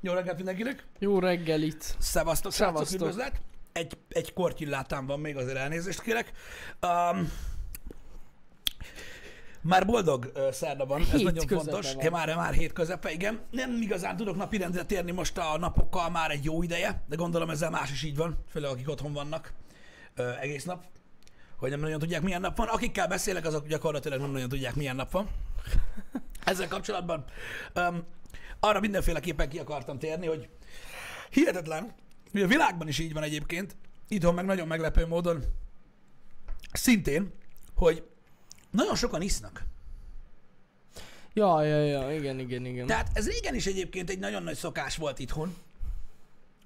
Jó reggelt mindenkinek! Jó reggelit. Szevasztok, Szevasztok. üdvözlet! Egy, egy kortyillátám van még, azért elnézést kérek. Um, már boldog uh, szerda van, ez Hét nagyon közepe fontos. van. Ja, már, már hét közepe, igen. Nem igazán tudok napirendre térni most a napokkal már egy jó ideje, de gondolom ezzel más is így van, főleg akik otthon vannak uh, egész nap, hogy nem nagyon tudják milyen nap van. Akikkel beszélek, azok gyakorlatilag nem nagyon tudják milyen nap van. Ezzel kapcsolatban um, arra mindenféleképpen ki akartam térni, hogy hihetetlen, hogy a világban is így van egyébként, itthon meg nagyon meglepő módon, szintén, hogy nagyon sokan isznak. Ja, ja, ja, igen, igen, igen. Tehát ez régen is egyébként egy nagyon nagy szokás volt itthon,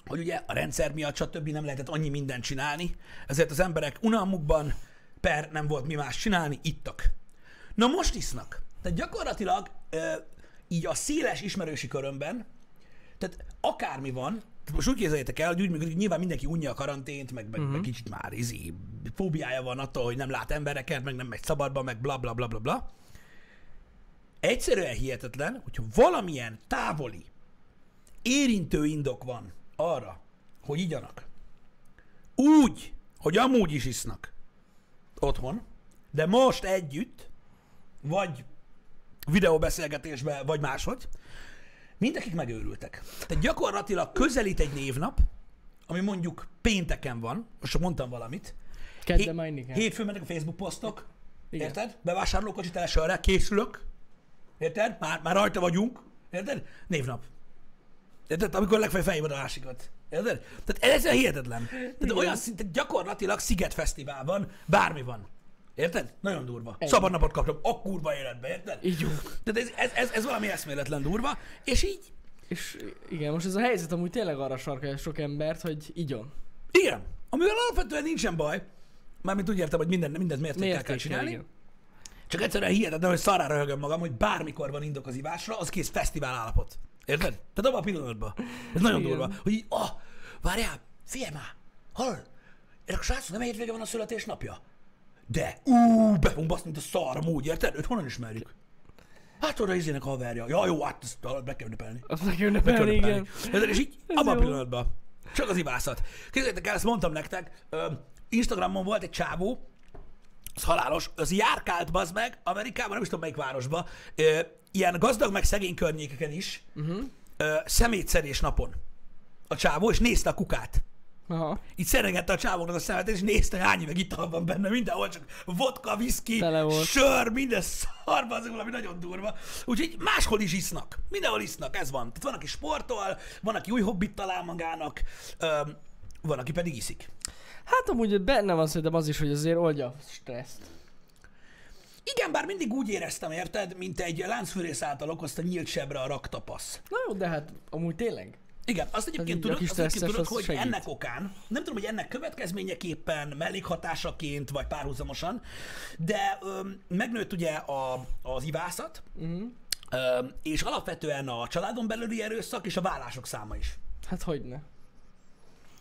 hogy ugye a rendszer miatt stb. nem lehetett annyi mindent csinálni, ezért az emberek unalmukban per nem volt mi más csinálni, ittak. Na most isznak. Tehát gyakorlatilag így a széles ismerősi körömben, tehát akármi van, most úgy képzeljétek el, hogy úgy működik, nyilván mindenki unja a karantént, meg, meg, uh-huh. meg kicsit már izi, fóbiája van attól, hogy nem lát embereket, meg nem megy szabadba, meg bla bla bla bla bla. Egyszerűen hihetetlen, hogyha valamilyen távoli, érintő indok van arra, hogy igyanak. Úgy, hogy amúgy is isznak otthon, de most együtt, vagy videóbeszélgetésben, vagy máshogy, mindekik megőrültek. Tehát gyakorlatilag közelít egy névnap, ami mondjuk pénteken van, most csak mondtam valamit, Kedden inni kell. hétfőn mennek a Facebook posztok, Igen. érted? Bevásárlókocsi telesörre, készülök, érted? Már, már rajta vagyunk, érted? Névnap. Érted? Amikor legfeljebb felhívod a másikat. Érted? Tehát ez ez hihetetlen. Tehát olyan szinte gyakorlatilag Sziget van, bármi van. Érted? Nagyon durva. Ennyi. Szabad napot kaptam, a kurva életbe, érted? Így. Tehát ez, ez, ez, ez valami eszméletlen durva, és így, És igen, most ez a helyzet amúgy tényleg arra sarkalja sok embert, hogy igyon. igen, amivel alapvetően nincsen baj, mármint úgy értem, hogy minden, mindent mértékkel kell csinálni, igen. Csak egyszerűen hihetetlen, hogy szarára röhögöm magam, hogy bármikor van indok az ivásra, az kész fesztivál állapot. Érted? Tehát abban a pillanatban. Ez nagyon Igen. durva. Hogy így, oh, várjál, figyelj már, hallod? Srácnak nem hétvége van a születésnapja? De, ú, be fogunk baszni, mint a szar, amúgy, érted? Őt honnan ismerjük? Hát oda izének haverja. Ja, jó, hát ezt be kell ünnepelni. Azt meg kell ünnepelni, igen. Érted? És így, Ez abban a pillanatban. Csak az ivászat. Képzeljétek el, ezt mondtam nektek, Instagramon volt egy csávó, az halálos, az járkált bazd meg Amerikában, nem is tudom melyik városba, ilyen gazdag meg szegény környékeken is, uh-huh. szemétszedés napon a csávó, és nézte a kukát. Aha. Így szeregette a csávóknak a szemet, és nézte, hogy hány üveg ital van benne, mindenhol csak vodka, volt. sör, minden szarba, az valami nagyon durva. Úgyhogy máshol is isznak. Mindenhol isznak, ez van. Tehát van, aki sportol, van, aki új hobbit talál magának, öm, van, aki pedig iszik. Hát amúgy benne van szerintem az is, hogy azért oldja a stresszt. Igen, bár mindig úgy éreztem, érted, mint egy láncfűrész által okozta nyílt sebre a raktapasz. Na jó, de hát amúgy tényleg. Igen, azt egyébként tudod, azt egyébként tudod az hogy segít. ennek okán, nem tudom, hogy ennek következményeképpen, mellékhatásaként, vagy párhuzamosan, de öm, megnőtt ugye a, az ivászat, uh-huh. öm, és alapvetően a családon belüli erőszak és a vállások száma is. Hát hogyne.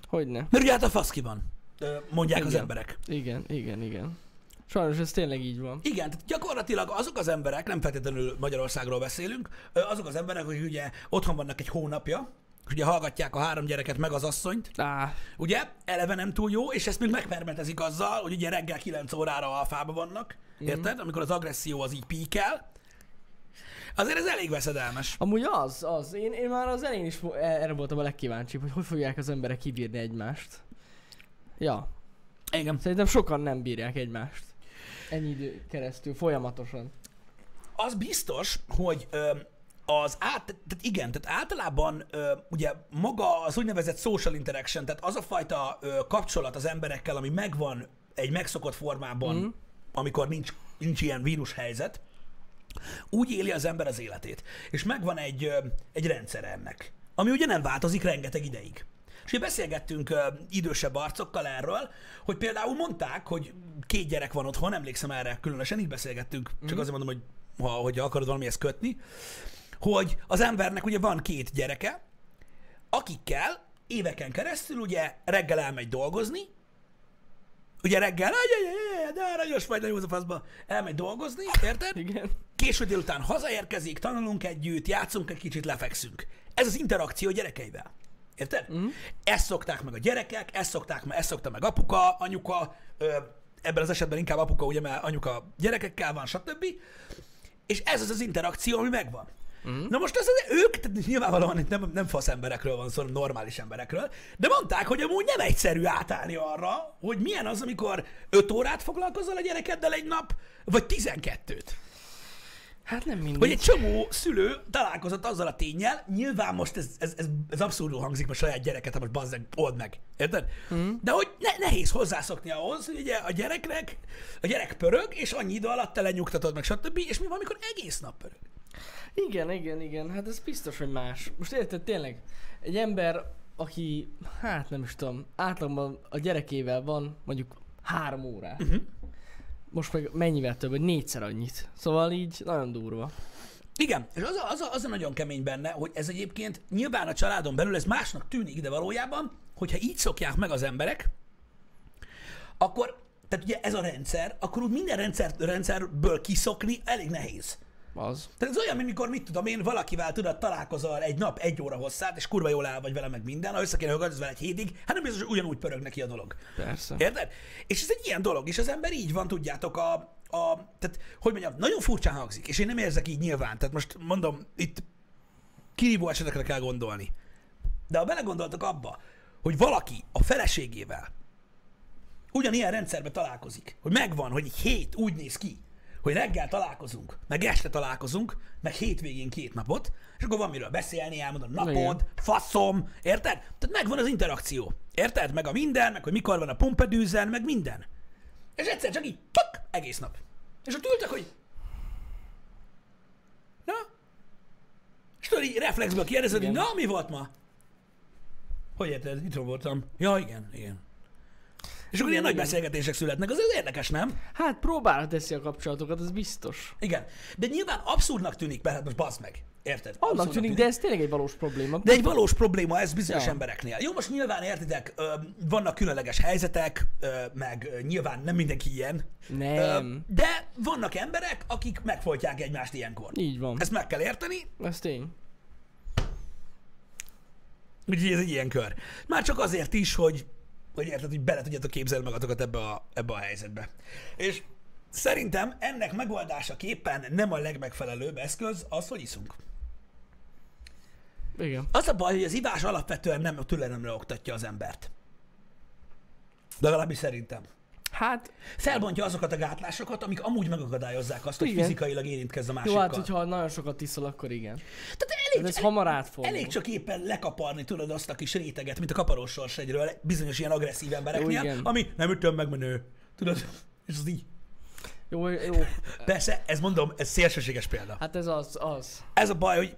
Hogyne. Mert ugye hát a fasz ki van, ö, mondják az Igen. emberek. Igen, igen, igen. Sajnos ez tényleg így van. Igen, tehát gyakorlatilag azok az emberek, nem feltétlenül Magyarországról beszélünk, azok az emberek, hogy ugye otthon vannak egy hónapja, ugye hallgatják a három gyereket meg az asszonyt, Á, Ugye? Eleve nem túl jó, és ezt még megpermetezik azzal, hogy ugye reggel 9 órára alfába vannak, érted? Amikor az agresszió az így píkel. Azért ez elég veszedelmes. Amúgy az, az. Én, én már az elején is vo- erre voltam a legkíváncsibb, hogy hogy fogják az emberek kibírni egymást. Ja, Igen. szerintem sokan nem bírják egymást. Ennyi idő keresztül, folyamatosan. Az biztos, hogy ö, az át, tehát igen, tehát általában ö, ugye maga az úgynevezett social interaction, tehát az a fajta ö, kapcsolat az emberekkel, ami megvan egy megszokott formában, mm. amikor nincs, nincs ilyen vírus helyzet, úgy éli az ember az életét. És megvan egy, ö, egy rendszer ennek, ami ugye nem változik rengeteg ideig. És ugye beszélgettünk ö, idősebb arcokkal erről, hogy például mondták, hogy két gyerek van otthon, emlékszem erre különösen, így beszélgettünk, csak azért mondom, hogy ha, hogy akarod valamihez kötni, hogy az embernek ugye van két gyereke, akikkel éveken keresztül ugye reggel elmegy dolgozni, ugye reggel, "Ajj, ajj, ajj, de aranyos vagy, nagyon a faszba. Elmegy dolgozni, érted? Igen. Késő délután hazaérkezik, tanulunk együtt, játszunk egy kicsit, lefekszünk. Ez az interakció gyerekeivel. Érted? Mm. Ezt szokták meg a gyerekek, ezt szokták meg, ezt szokta meg apuka, anyuka, ö, ebben az esetben inkább apuka, ugye, mert anyuka gyerekekkel van, stb. És ez az az interakció, ami megvan. Mm. Na most ez az, ők, tehát nyilvánvalóan itt nem, nem fasz emberekről van szó, hanem normális emberekről, de mondták, hogy amúgy nem egyszerű átállni arra, hogy milyen az, amikor 5 órát foglalkozol a gyerekeddel egy nap, vagy 12-t. Hát nem mindig. Hogy egy csomó szülő találkozott azzal a tényel, nyilván most ez, ez, ez, ez abszurdul hangzik, mert saját gyereket, most bazzeg, old meg. Érted? Mm. De hogy ne, nehéz hozzászokni ahhoz, hogy ugye a gyereknek, a gyerek pörög, és annyi idő alatt te lenyugtatod meg, stb. És mi van, amikor egész nap pörög? Igen, igen, igen. Hát ez biztos, hogy más. Most érted, tényleg, egy ember, aki, hát nem is tudom, átlagban a gyerekével van mondjuk három órát. Uh-huh. Most meg mennyivel több, vagy négyszer annyit. Szóval így nagyon durva. Igen, és az a, az, a, az a nagyon kemény benne, hogy ez egyébként nyilván a családon belül ez másnak tűnik, de valójában, hogyha így szokják meg az emberek, akkor, tehát ugye ez a rendszer, akkor úgy minden rendszer, rendszerből kiszokni elég nehéz. Az. Tehát ez olyan, mint mikor, mit tudom én, valakivel tudod, találkozol egy nap, egy óra hosszát, és kurva jól áll vagy vele meg minden, ha össze kéne vele egy hétig, hát nem biztos, hogy ugyanúgy pörög neki a dolog. Persze. Érted? És ez egy ilyen dolog, és az ember így van, tudjátok, a, a tehát, hogy mondjam, nagyon furcsán hangzik, és én nem érzek így nyilván, tehát most mondom, itt kirívó esetekre kell gondolni. De ha belegondoltak abba, hogy valaki a feleségével ugyanilyen rendszerbe találkozik, hogy megvan, hogy egy hét úgy néz ki, hogy reggel találkozunk, meg este találkozunk, meg hétvégén két napot, és akkor van miről beszélni, elmondod a napod, Igen. faszom, érted? Tehát megvan az interakció, érted? Meg a minden, meg hogy mikor van a pumpedűzen, meg minden. És egyszer csak így, tuk, egész nap. És ott ültek, hogy na? És tudod, így reflexből kérdezed, hogy na, mi volt ma? Hogy érted? Itt voltam. Ja, igen, igen. És akkor ilyen nagy beszélgetések születnek, az, érdekes, nem? Hát próbára teszi a kapcsolatokat, az biztos. Igen. De nyilván abszurdnak tűnik, mert hát most bazd meg. Érted? Annak tűnik, tűnik, de ez tényleg egy valós probléma. De egy valós probléma ez bizonyos ja. embereknél. Jó, most nyilván értitek, vannak különleges helyzetek, meg nyilván nem mindenki ilyen. Nem. De vannak emberek, akik megfojtják egymást ilyenkor. Így van. Ezt meg kell érteni. Ez tény. Úgyhogy ez egy ilyen kör. Már csak azért is, hogy hogy érted, hogy bele tudjátok képzelni magatokat ebbe a, ebbe a helyzetbe. És szerintem ennek megoldása képpen nem a legmegfelelőbb eszköz az, hogy iszunk. Igen. Az a baj, hogy az ivás alapvetően nem a türelemre oktatja az embert. Legalábbis szerintem. Hát... Felbontja azokat a gátlásokat, amik amúgy megakadályozzák azt, igen. hogy fizikailag érintkezz a másikkal. Jó, hát hogyha nagyon sokat iszol, akkor igen. Tehát elég, ez elég, hamar átfordul. Elég csak éppen lekaparni tudod azt a kis réteget, mint a kaparós sorsegyről, bizonyos ilyen agresszív embereknél, jó, ami nem ütöm meg menő. Tudod? És az így. Jó, jó. Persze, ez mondom, ez szélsőséges példa. Hát ez az, az. Ez a baj, hogy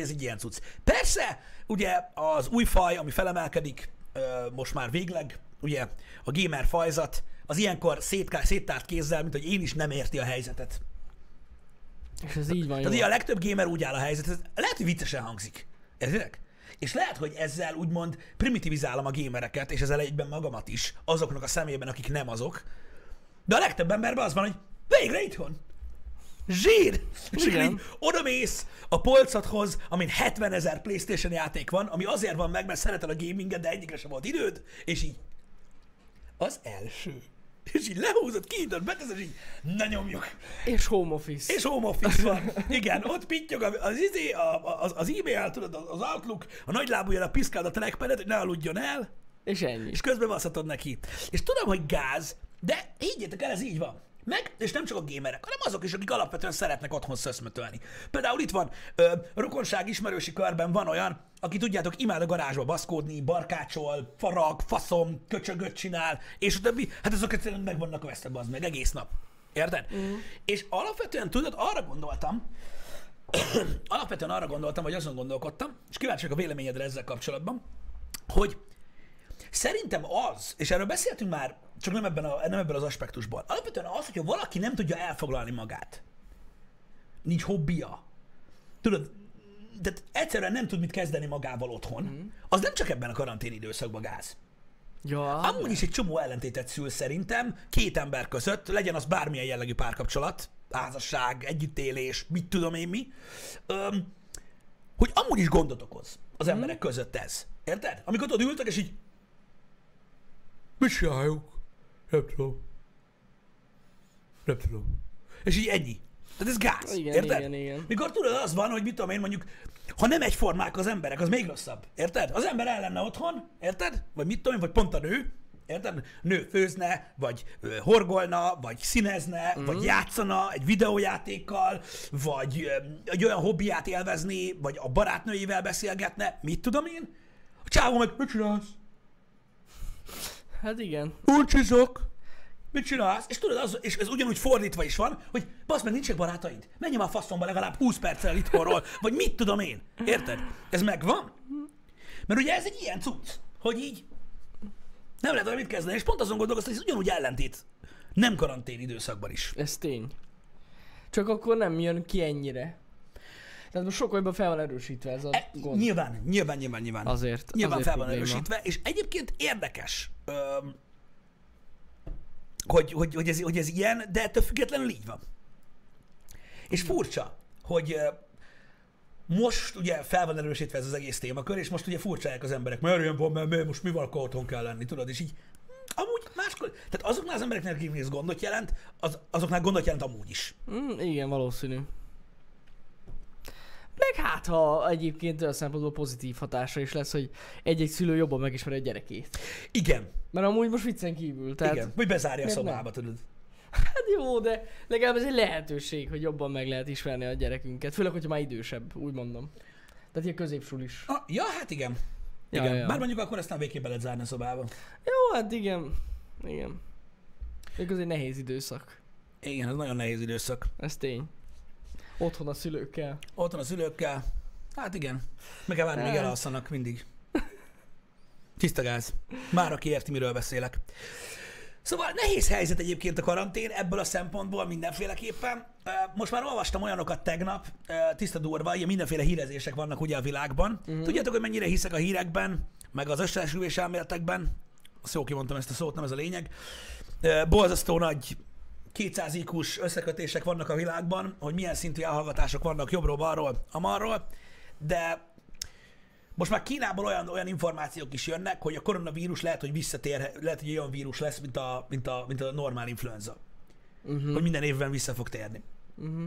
ez egy ilyen cucc. Persze, ugye az új faj, ami felemelkedik, most már végleg, ugye a gamer fajzat, az ilyenkor szétká, széttárt kézzel, mint hogy én is nem érti a helyzetet. És ez így van Tehát jó. a legtöbb gamer úgy áll a helyzetet, lehet, hogy viccesen hangzik. Értitek? És lehet, hogy ezzel úgymond primitivizálom a gamereket, és ezzel egyben magamat is, azoknak a szemében, akik nem azok. De a legtöbb emberben az van, hogy végre itthon. Zsír! És így oda mész a polcathoz, amin 70 ezer Playstation játék van, ami azért van meg, mert szereted a gaminget, de egyikre sem volt időd, és így az első. És így lehúzod, kinyitod, beteszed, és így, na nyomjuk. És home office. És home office van. Igen, ott pittyog az, izé, az, az e-mail, tudod, az Outlook, a nagy lábújjal a piszkáld a trackpadet, hogy ne aludjon el. És ennyi. És közben baszhatod neki. És tudom, hogy gáz, de higgyétek el, ez így van. Meg, és nem csak a gémerek, hanem azok is, akik alapvetően szeretnek otthon szöszmötölni. Például itt van, ö, rokonság ismerősi körben van olyan, aki tudjátok, imád a garázsba baszkódni, barkácsol, farag, faszom, köcsögöt csinál, és a többi, hát azok egyszerűen meg vannak vesztebb az meg egész nap. Érted? Mm. És alapvetően tudod, arra gondoltam, alapvetően arra gondoltam, vagy azon gondolkodtam, és kíváncsi a véleményedre ezzel kapcsolatban, hogy Szerintem az, és erről beszéltünk már, csak nem ebben, a, nem ebben az aspektusban. Alapvetően az, hogyha valaki nem tudja elfoglalni magát, nincs hobbija, tudod, tehát egyszerűen nem tud mit kezdeni magával otthon, mm. az nem csak ebben a karantén időszakban gáz. Ja, Amúgy is egy csomó ellentétet szül szerintem két ember között, legyen az bármilyen jellegű párkapcsolat, házasság, együttélés, mit tudom én mi, öm, hogy amúgy is gondot okoz az emberek között ez. Érted? Amikor ott ültek, és így mit csináljuk? Nem tudom. Nem tudom. És így ennyi. Tehát ez gáz. Igen, érted? igen, igen. Mikor tudod, az van, hogy mit tudom én mondjuk, ha nem egyformák az emberek, az még rosszabb. Érted? Az ember el lenne otthon, érted? Vagy mit tudom én, vagy pont a nő, érted? Nő főzne, vagy ö, horgolna, vagy színezne, mm. vagy játszana egy videójátékkal, vagy ö, egy olyan hobbiát élvezni, vagy a barátnőivel beszélgetne, mit tudom én? A csávó meg, mit csinálsz? Hát igen. Uncsizok! Mit csinálsz? És tudod, az, és ez ugyanúgy fordítva is van, hogy basz meg, nincsenek barátaid. Menj már a faszomba legalább 20 perccel itthonról, vagy mit tudom én. Érted? Ez megvan? Mert ugye ez egy ilyen cucc, hogy így nem lehet vele mit kezdeni, és pont azon gondolkoztam, hogy ez ugyanúgy ellentét. Nem karantén időszakban is. Ez tény. Csak akkor nem jön ki ennyire. Tehát most sokkal jobban fel van erősítve ez a E, gond. nyilván, nyilván, nyilván, nyilván. Azért. Nyilván azért fel van probléma. erősítve, és egyébként érdekes, öm, hogy, hogy, hogy, ez, hogy ez ilyen, de ettől függetlenül így van. És furcsa, hogy most ugye fel van erősítve ez az egész témakör, és most ugye furcsálják az emberek, mert ilyen van, mert, most mi van, akkor otthon kell lenni, tudod, és így amúgy máskor, tehát azoknál az embereknek, akiknek ez gondot jelent, az, azoknál gondot jelent amúgy is. Mm, igen, valószínű. Meg hát, ha egyébként olyan szempontból pozitív hatása is lesz, hogy egy-egy szülő jobban megismeri a gyerekét. Igen, Mert amúgy most viccen kívül. Tehát, igen, vagy bezárja a nem? szobába, tudod. Hát jó, de legalább ez egy lehetőség, hogy jobban meg lehet ismerni a gyerekünket. Főleg, hogyha már idősebb, úgy mondom. Tehát ilyen középsul is. Ah, ja, hát igen. Ja, Igen, ja. bár mondjuk akkor aztán végképp be lehet zárni a szobába. Jó, hát igen. Igen. Még az egy nehéz időszak. Igen, ez nagyon nehéz időszak. Ez tény. Otthon a szülőkkel. Otthon a szülőkkel. Hát igen. Meg kell várni, Hát. elalszanak mindig. Tiszta gáz. Már aki érti, miről beszélek. Szóval nehéz helyzet egyébként a karantén ebből a szempontból mindenféleképpen. Most már olvastam olyanokat tegnap, tiszta durva, ilyen mindenféle hírezések vannak ugye a világban. Uh-huh. Tudjátok, hogy mennyire hiszek a hírekben, meg az összeesküvés elméletekben? Azt jó kimondtam ezt a szót, nem ez a lényeg. Ö, Borzasztó nagy 200 iq összekötések vannak a világban, hogy milyen szintű elhallgatások vannak jobbról, balról, amarról, de most már Kínából olyan, olyan információk is jönnek, hogy a koronavírus lehet, hogy visszatér, lehet, hogy olyan vírus lesz, mint a, mint a, mint a normál influenza. Uh-huh. Hogy minden évben vissza fog térni. Uh-huh.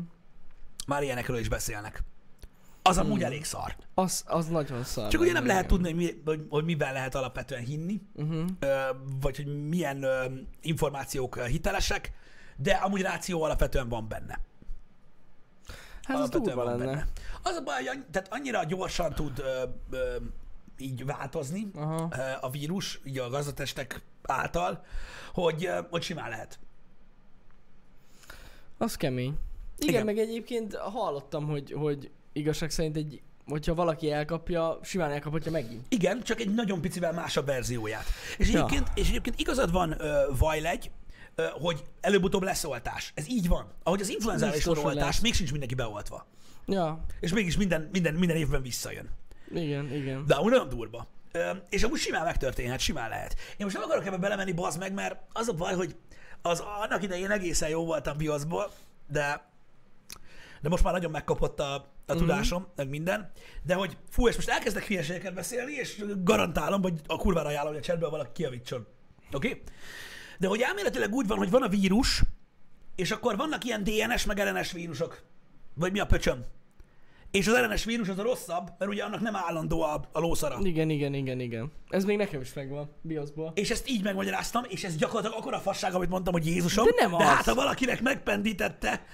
Már ilyenekről is beszélnek. Az amúgy elég szar. Az, az nagyon szar. Csak ugye nem lehet tudni, hogy, mi, hogy, hogy miben lehet alapvetően hinni, Uh-huh. vagy hogy milyen információk hitelesek, de amúgy ráció alapvetően van benne. Hát az Alapvetően durva van lenne. benne. Az a baj, tehát annyira gyorsan tud ö, ö, így változni Aha. ö, a vírus, így a gazdatestek által, hogy, ö, hogy simán lehet. Az kemény. Igen, Igen. Meg egyébként hallottam, hogy, hogy igazság szerint egy, hogyha valaki elkapja, simán elkaphatja megint. Igen, csak egy nagyon picivel másabb verzióját. És Ja. egyébként, és egyébként igazad van, ö, Vajlegy, hogy előbb-utóbb lesz oltás. Ez így van. Ahogy az influenzára is van oltás, még sincs mindenki beoltva. Ja, És mégis minden, minden, minden évben visszajön. igen, igen. De amúgy nagyon durva. És amúgy simán megtörténhet, simán lehet. Én most nem akarok ebbe belemenni, bazd meg, mert az a baj, hogy az annak idején egészen jó voltam bioszból, de de most már nagyon megkapott a, a tudásom, meg minden, de hogy fú, és most elkezdek hülyeségeket beszélni, és garantálom, hogy a kurvára ajánlom, hogy a chatből valaki kiavítson. Oké? Okay? De hogy elméletileg úgy van, hogy van a vírus, és akkor vannak ilyen DNS meg RNS vírusok. Vagy mi a pöcsöm? És az RNS vírus az a rosszabb, mert ugye annak nem állandó a, a lószara. Igen, igen, igen, igen. Ez még nekem is megvan, BIOS-ból. És ezt így megmagyaráztam, és ez gyakorlatilag akkora fasság, amit mondtam, hogy Jézusom. De nem de az. hát, ha valakinek megpendítette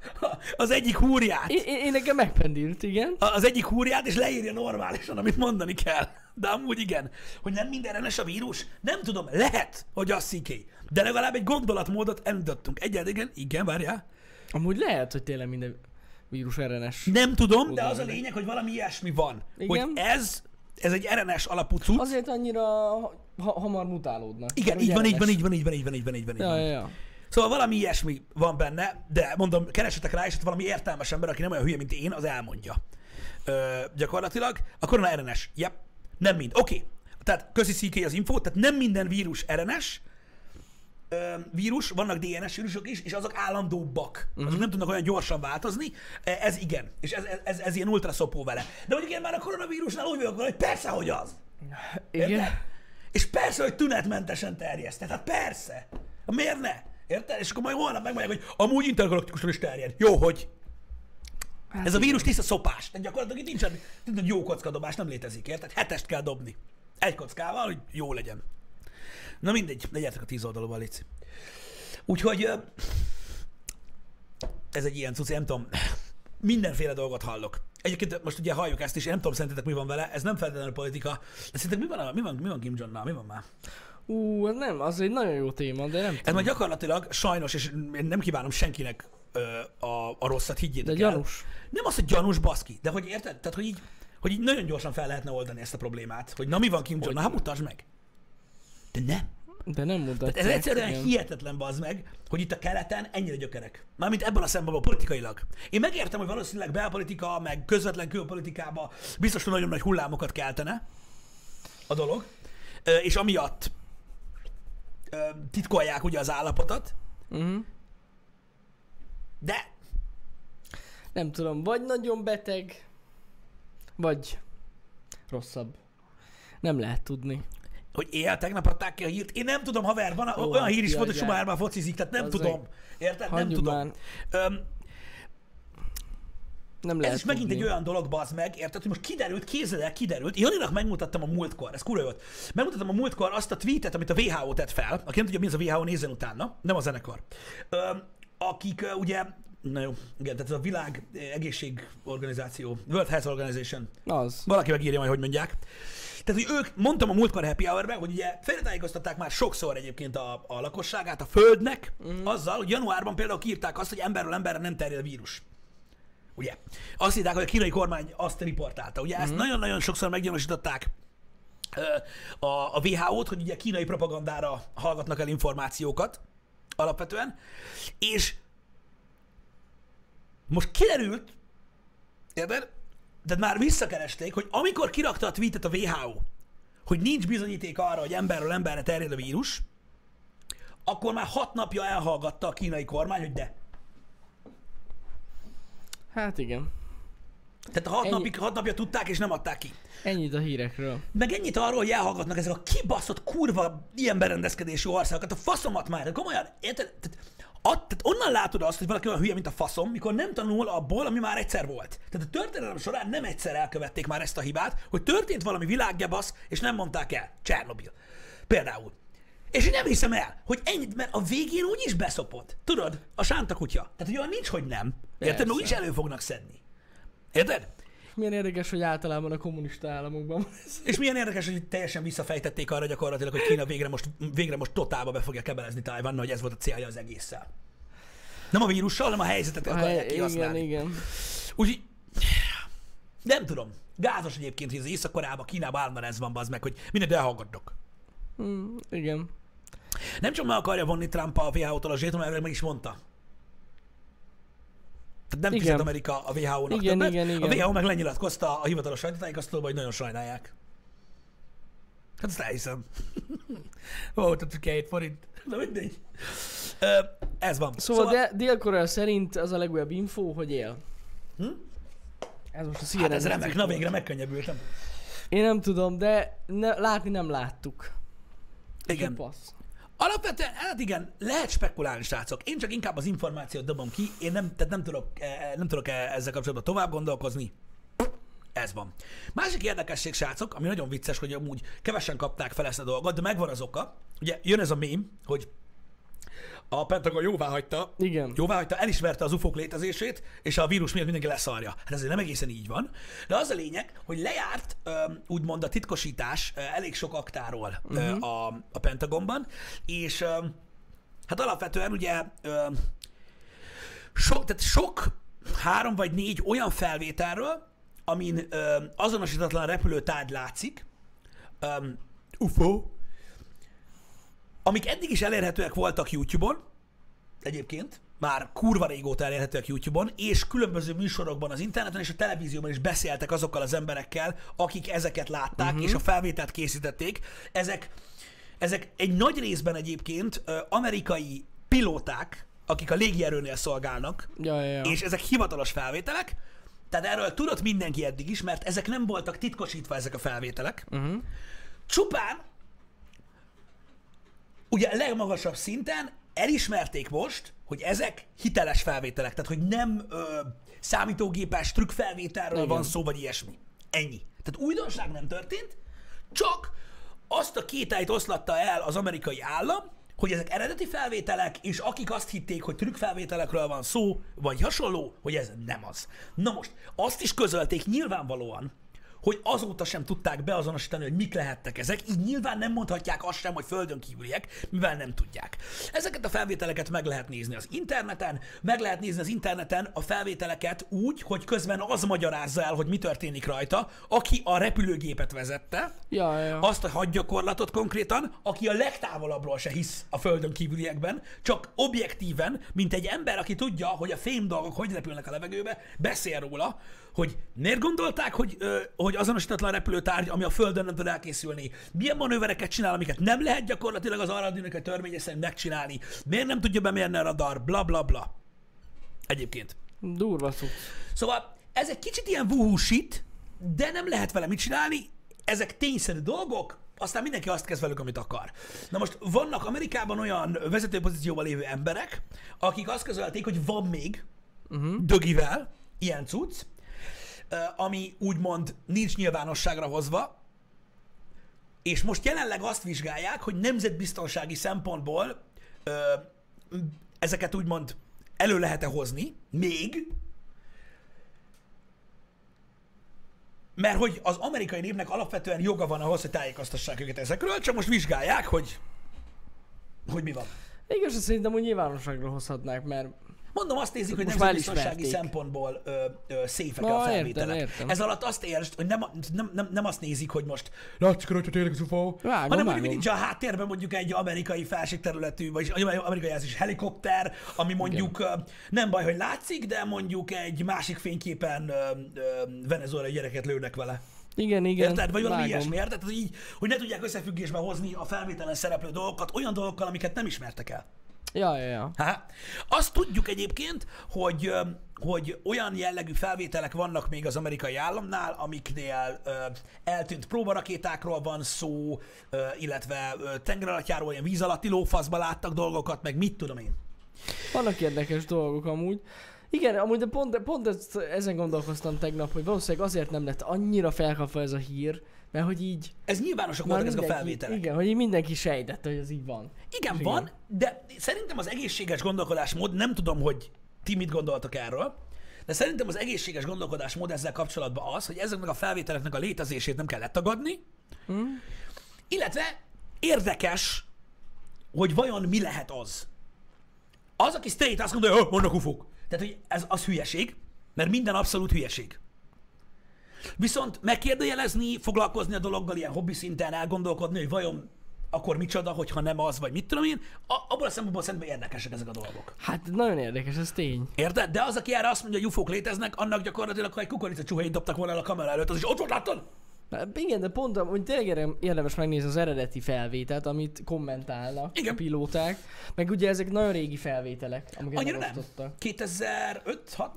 az egyik húrját, Én, én, nekem megpendült, igen. az egyik húrját, és leírja normálisan, amit mondani kell. De amúgy igen, hogy nem minden RNS a vírus, nem tudom, lehet, hogy az sziké. De legalább egy gondolatmódot elindítottunk. Egyáltalán igen, igen, várjál. Amúgy lehet, hogy tényleg minden vírus RNS. Nem tudom, de az a lényeg, hogy valami ilyesmi van. Igen. Hogy ez, ez egy RNS alapú cucc. Azért annyira ha, hamar mutálódnak. Igen, így van, így van, így van, így van, így van, így van, így van. így Ja, van. ja, ja. Szóval valami ilyesmi van benne, de mondom, keresetek rá, és hát valami értelmes ember, aki nem olyan hülye, mint én, az elmondja. Ö, gyakorlatilag. A korona RNS, yep, nem mind. Oké, okay. tehát köszi szíké az info, tehát nem minden vírus RNS, ö, vírus, vannak DNS vírusok is, és azok állandóbbak. Uh-huh. Azok nem tudnak olyan gyorsan változni. Ez igen. És ez, ez, ez, ez ilyen ultra szopó vele. De mondjuk én már a koronavírusnál úgy vagyok, hogy persze, hogy az. Igen. Érted? És persze, hogy tünetmentesen terjesztett. Hát persze. Miért ne? Érted? És akkor majd holnap megmondják, hogy amúgy intergalaktikusan is terjed. Jó, hogy Hát ez a vírus tiszta szopás. Tehát gyakorlatilag itt nincsen, nincsen jó kockadobás, nem létezik, érted? Hetest kell dobni. Egy kockával, hogy jó legyen. Na mindegy, legyetek a tíz oldalúval, Lici. Úgyhogy ez egy ilyen cucc, nem tudom, mindenféle dolgot hallok. Egyébként most ugye halljuk ezt is, én nem tudom szerintetek mi van vele, ez nem feltétlenül politika. De szerintetek mi van, mi van, mi van Kim Jong-nal, mi van már? Ú, nem, az egy nagyon jó téma, de nem Ez már gyakorlatilag sajnos, és én nem kívánom senkinek ö, a, a rosszat, higgyétek De el. gyanús. Nem az, hogy gyanús baszki, de hogy érted? Tehát, hogy így, hogy így nagyon gyorsan fel lehetne oldani ezt a problémát. Hogy na mi van Kim Jong, na hát mutasd meg. De nem. De nem mutatják. Tehát ez egyszerűen igen. hihetetlen bazd meg, hogy itt a keleten ennyire gyökerek. Mármint ebből a szempontból politikailag. Én megértem, hogy valószínűleg belpolitika, meg közvetlen külpolitikába biztos, hogy nagyon nagy hullámokat keltene a dolog, és amiatt titkolják ugye az állapotot, Uh-huh. de Nem tudom, vagy nagyon beteg, vagy rosszabb. Nem lehet tudni. Hogy éjjel tegnap adták ki a hírt. Én nem tudom, haver, van Ó, olyan hír is volt, hogy. Schumacher már focizik, tehát nem Az tudom. Érted? Nem tudom. Öm, Nem ez lehet is megint tudni. egy olyan dolog, bazd meg, érted, hogy most kiderült, képzeld el, kiderült. Janinak megmutattam a múltkor, ez kurva volt. Megmutattam a múltkor azt a tweetet, amit a WHO tett fel. Aki nem tudja, mi az a WHO, nézzen utána. Nem a zenekar. Öm, akik ö, ugye, na jó, igen, tehát ez a világ ö, egészségorganizáció, World Health Organization, Az. valaki megírja majd, hogy mondják. Tehát, hogy ők, mondtam a múltkor Happy hour hogy ugye félretájékoztatták már sokszor egyébként a, a lakosságát a Földnek, mm. azzal, hogy januárban például kiírták azt, hogy emberről emberre nem terjed a vírus. Ugye? Azt írták, hogy a kínai kormány azt riportálta. Ugye ezt nagyon-nagyon sokszor meggyanúsították a, a WHO-t, hogy ugye kínai propagandára hallgatnak el információkat alapvetően, és most kiderült, érted? Tehát már visszakeresték, hogy amikor kirakta a tweetet a WHO, hogy nincs bizonyíték arra, hogy emberről emberre terjed a vírus, akkor már hat napja elhallgatta a kínai kormány, hogy de. Hát igen. Tehát a hat, Ennyi. napig, hat napja tudták, és nem adták ki. Ennyit a hírekről. Meg ennyit arról, hogy elhallgatnak ezek a kibaszott kurva ilyen berendezkedésű országokat, a faszomat már, de komolyan, érted? Tehát, ad, tehát onnan látod azt, hogy valaki olyan hülye, mint a faszom, mikor nem tanul abból, ami már egyszer volt. Tehát a történelem során nem egyszer elkövették már ezt a hibát, hogy történt valami világgebasz, és nem mondták el. Csernobil. Például. És én nem hiszem el, hogy ennyit, mert a végén úgy is beszopott. Tudod, a sánta kutya. Tehát, hogy olyan nincs, hogy nem. Érted? Mert úgy is elő fognak szedni. Érted? Milyen érdekes, hogy általában a kommunista államokban van ez. És milyen érdekes, hogy teljesen visszafejtették arra gyakorlatilag, hogy Kína végre most, végre most totálba be fogja kebelezni Tajvannal, hogy ez volt a célja az egésszel. Nem a vírussal, hanem a helyzetet akarják hely, igen, kihasználni. igen. Úgyhogy nem tudom. Gázos egyébként, hogy az Észak-Koreában, Kínában állandóan ez van, az meg, hogy mindent elhallgatnak. Mm, igen. Nem csak meg akarja vonni Trump a WHO-tól a zséton, mert meg is mondta. Tehát nem Igen. fizet Amerika a WHO-nak Igen, többet. igen, A igen. WHO meg lenyilatkozta a hivatalos sajtótájékoztatóban, hogy nagyon sajnálják. Hát ezt elhiszem. Ó, tehát két forint. Na mindegy. Ö, ez van. Szóval, szóval de Dél-Korea szerint az a legújabb info, hogy él. Hm? Ez most a CNN Hát ez remek, na volt. végre megkönnyebbültem. Én nem tudom, de ne, látni nem láttuk. Igen. Ez a passz. Alapvetően, hát igen, lehet spekulálni, srácok. Én csak inkább az információt dobom ki, én nem, tehát nem tudok, eh, nem tudok eh, ezzel kapcsolatban tovább gondolkozni. Ez van. Másik érdekesség, srácok, ami nagyon vicces, hogy amúgy kevesen kapták fel ezt a dolgot, de megvan az oka. Ugye jön ez a mém, hogy a Pentagon jóvá hagyta, Igen. jóvá hagyta, elismerte az ufók létezését, és a vírus miatt mindenki leszarja. Hát ez nem egészen így van. De az a lényeg, hogy lejárt úgymond a titkosítás elég sok aktáról uh-huh. a, a Pentagonban, és hát alapvetően ugye sok, tehát sok három vagy négy olyan felvételről, amin azonosítatlan repülőtárgy látszik, UFO, amik eddig is elérhetőek voltak YouTube-on, egyébként, már kurva régóta elérhetőek YouTube-on, és különböző műsorokban az interneten és a televízióban is beszéltek azokkal az emberekkel, akik ezeket látták, uh-huh. és a felvételt készítették. Ezek, ezek egy nagy részben egyébként amerikai pilóták, akik a légierőnél szolgálnak, Ja, ja, ja. és ezek hivatalos felvételek, tehát erről tudott mindenki eddig is, mert ezek nem voltak titkosítva ezek a felvételek. Uh-huh. Csupán, ugye a legmagasabb szinten elismerték most, hogy ezek hiteles felvételek, tehát hogy nem ö, számítógépes trükkfelvételről Igen. van szó, vagy ilyesmi. Ennyi. Tehát újdonság nem történt, csak azt a kétályt oszlatta el az amerikai állam, hogy ezek eredeti felvételek, és akik azt hitték, hogy trükkfelvételekről van szó, vagy hasonló, hogy ez nem az. Na most, azt is közölték nyilvánvalóan, hogy azóta sem tudták beazonosítani, hogy mik lehettek ezek, így nyilván nem mondhatják azt sem, hogy földön kívüliek, mivel nem tudják. Ezeket a felvételeket meg lehet nézni az interneten, meg lehet nézni az interneten a felvételeket úgy, hogy közben az magyarázza el, hogy mi történik rajta, aki a repülőgépet vezette, Ja, ja, azt a hadgyakorlatot konkrétan, aki a legtávolabbról se hisz a földön kívüliekben, csak objektíven, mint egy ember, aki tudja, hogy a fém dolgok hogy repülnek a levegőbe, beszél róla, hogy miért gondolták, hogy, ö, hogy azonosítatlan repülőtárgy, ami a földön nem tud elkészülni, milyen manővereket csinál, amiket nem lehet gyakorlatilag az aerodinamikai törvénye szerint megcsinálni, miért nem tudja bemérni a radar, bla bla bla. Egyébként. Durva szó. Szóval ez egy kicsit ilyen wuhu shit, de nem lehet vele mit csinálni, ezek tényszerű dolgok, aztán mindenki azt kezd velük, amit akar. Na most vannak Amerikában olyan vezető pozícióban lévő emberek, akik azt közölték, hogy van még uh-huh. dögivel ilyen cucc, ami úgymond nincs nyilvánosságra hozva, és most jelenleg azt vizsgálják, hogy nemzetbiztonsági szempontból ö, ezeket úgymond elő lehet-e hozni, még, mert hogy az amerikai népnek alapvetően joga van ahhoz, hogy tájékoztassák őket ezekről, csak most vizsgálják, hogy, hogy mi van. Igaz, hogy szerintem úgy nyilvánosságra hozhatnák, mert Mondom, azt nézik, hogy Most nemzetbiztonsági szempontból ö, ö, széfek a értem, felvételek. értem. Ez alatt azt értsd, hogy nem, nem, nem, nem azt nézik, hogy most látszik rajta tényleg az UFO, Vágom, hanem vágom. hogy nincs a háttérben mondjuk egy amerikai felségterületű, vagy amerikai jelzés helikopter, ami mondjuk ö, nem baj, hogy látszik, de mondjuk egy másik fényképen ö, ö, venezuelai gyereket lőnek vele. igen, igen. Érted? Vagy valami ilyesmi, érted? Tehát, hogy, így, hogy ne tudják összefüggésbe hozni a felvételen szereplő dolgokat olyan dolgokkal, amiket nem ismertek el. Ja, ja, ja. Ha? Azt tudjuk egyébként, hogy, hogy olyan jellegű felvételek vannak még az amerikai államnál, amiknél ö, eltűnt próbarakétákról van szó, ö, illetve ö, tengeralattjáról, ilyen víz alatti lófaszba láttak dolgokat, meg mit tudom én. Vannak érdekes dolgok amúgy. Igen, amúgy de pont, pont ezt, ezen gondolkoztam tegnap, hogy valószínűleg azért nem lett annyira felkapva ez a hír, mert hogy így... Ez nyilvánosak voltak ezek a felvételek. Igen, hogy így mindenki sejtette, hogy ez így van. Igen, Igen. van, de szerintem az egészséges gondolkodásmód, nem tudom, hogy ti mit gondoltok erről, de szerintem az egészséges gondolkodásmód ezzel kapcsolatban az, hogy ezeknek a felvételeknek a létezését nem kell letagadni, Hmm? illetve érdekes, hogy vajon mi lehet az. Az, aki straight azt mondja, hogy vannak ufók. Tehát, hogy ez az hülyeség, mert minden abszolút hülyeség. Viszont megkérdőjelezni, foglalkozni a dologgal ilyen hobbi szinten, elgondolkodni, hogy vajon akkor micsoda, hogyha nem az, vagy mit tudom én, a, abból a szempontból szerintem érdekesek ezek a dolgok. Hát nagyon érdekes, ez tény. Érted? De az, aki erre azt mondja, hogy ufók léteznek, annak gyakorlatilag, ha egy kukorica csuhéit dobtak volna el a kamera előtt, az is ott volt, láttad? Na, igen, de pont, hogy tényleg érde- érdemes megnézni az eredeti felvételt, amit kommentálnak Igen. a pilóták. Meg ugye ezek nagyon régi felvételek, amiket Annyira nem. megosztottak. 2005-6?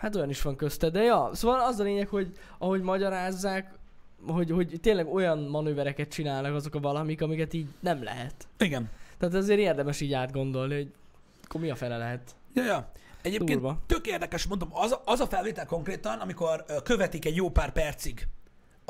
Hát olyan is van közte, de ja, szóval az a lényeg, hogy ahogy magyarázzák, hogy, hogy tényleg olyan manővereket csinálnak azok a valamik, amiket így nem lehet. Igen. Tehát azért érdemes így átgondolni, hogy akkor mi a fele lehet. Ja, ja. Egyébként Durva. tök érdekes, mondom, az, a- az a felvétel konkrétan, amikor követik egy jó pár percig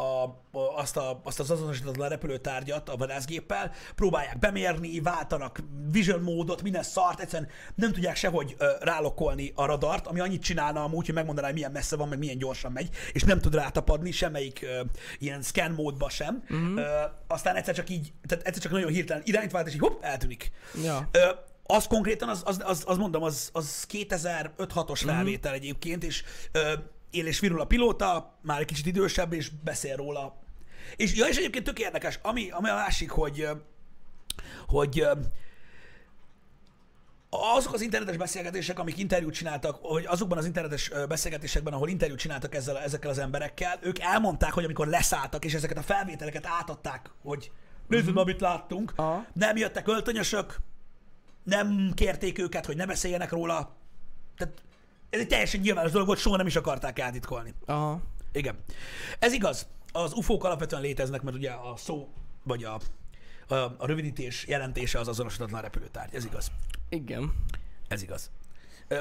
a, azt, a, azt az azonosítatlan repülőtárgyat a vadászgéppel, próbálják bemérni, váltanak vision módot, minden szart, egyszerűen nem tudják sehogy ö, rálokkolni a radart, ami annyit csinálna amúgy, hogy megmondaná, hogy milyen messze van, meg milyen gyorsan megy, és nem tud rátapadni semmelyik ö, ilyen scan módba sem. Uh-huh. Ö, aztán egyszer csak így, tehát egyszer csak nagyon hirtelen irányt vált, és így hopp, eltűnik. Ja. Ö, az konkrétan, az, az, az, az mondom, az, az 2005-6-os felvétel egyébként, és ö, él és virul a pilóta, már egy kicsit idősebb, és beszél róla. És, ja, és egyébként tök érdekes, ami, ami a másik, hogy, hogy azok az internetes beszélgetések, amik interjút csináltak, hogy azokban az internetes beszélgetésekben, ahol interjút csináltak ezzel, ezekkel az emberekkel, ők elmondták, hogy amikor leszálltak, és ezeket a felvételeket átadták, hogy nézzük, uh-huh. amit láttunk, Aha. nem jöttek öltönyösök, nem kérték őket, hogy ne beszéljenek róla. Tehát ez egy teljesen nyilvános dolog volt, soha nem is akarták eltitkolni. Aha. Igen. Ez igaz. Az UFO-k alapvetően léteznek, mert ugye a szó, vagy a, a, a rövidítés jelentése az azonosítatlan repülőtárgy. Ez igaz. Igen. Ez igaz.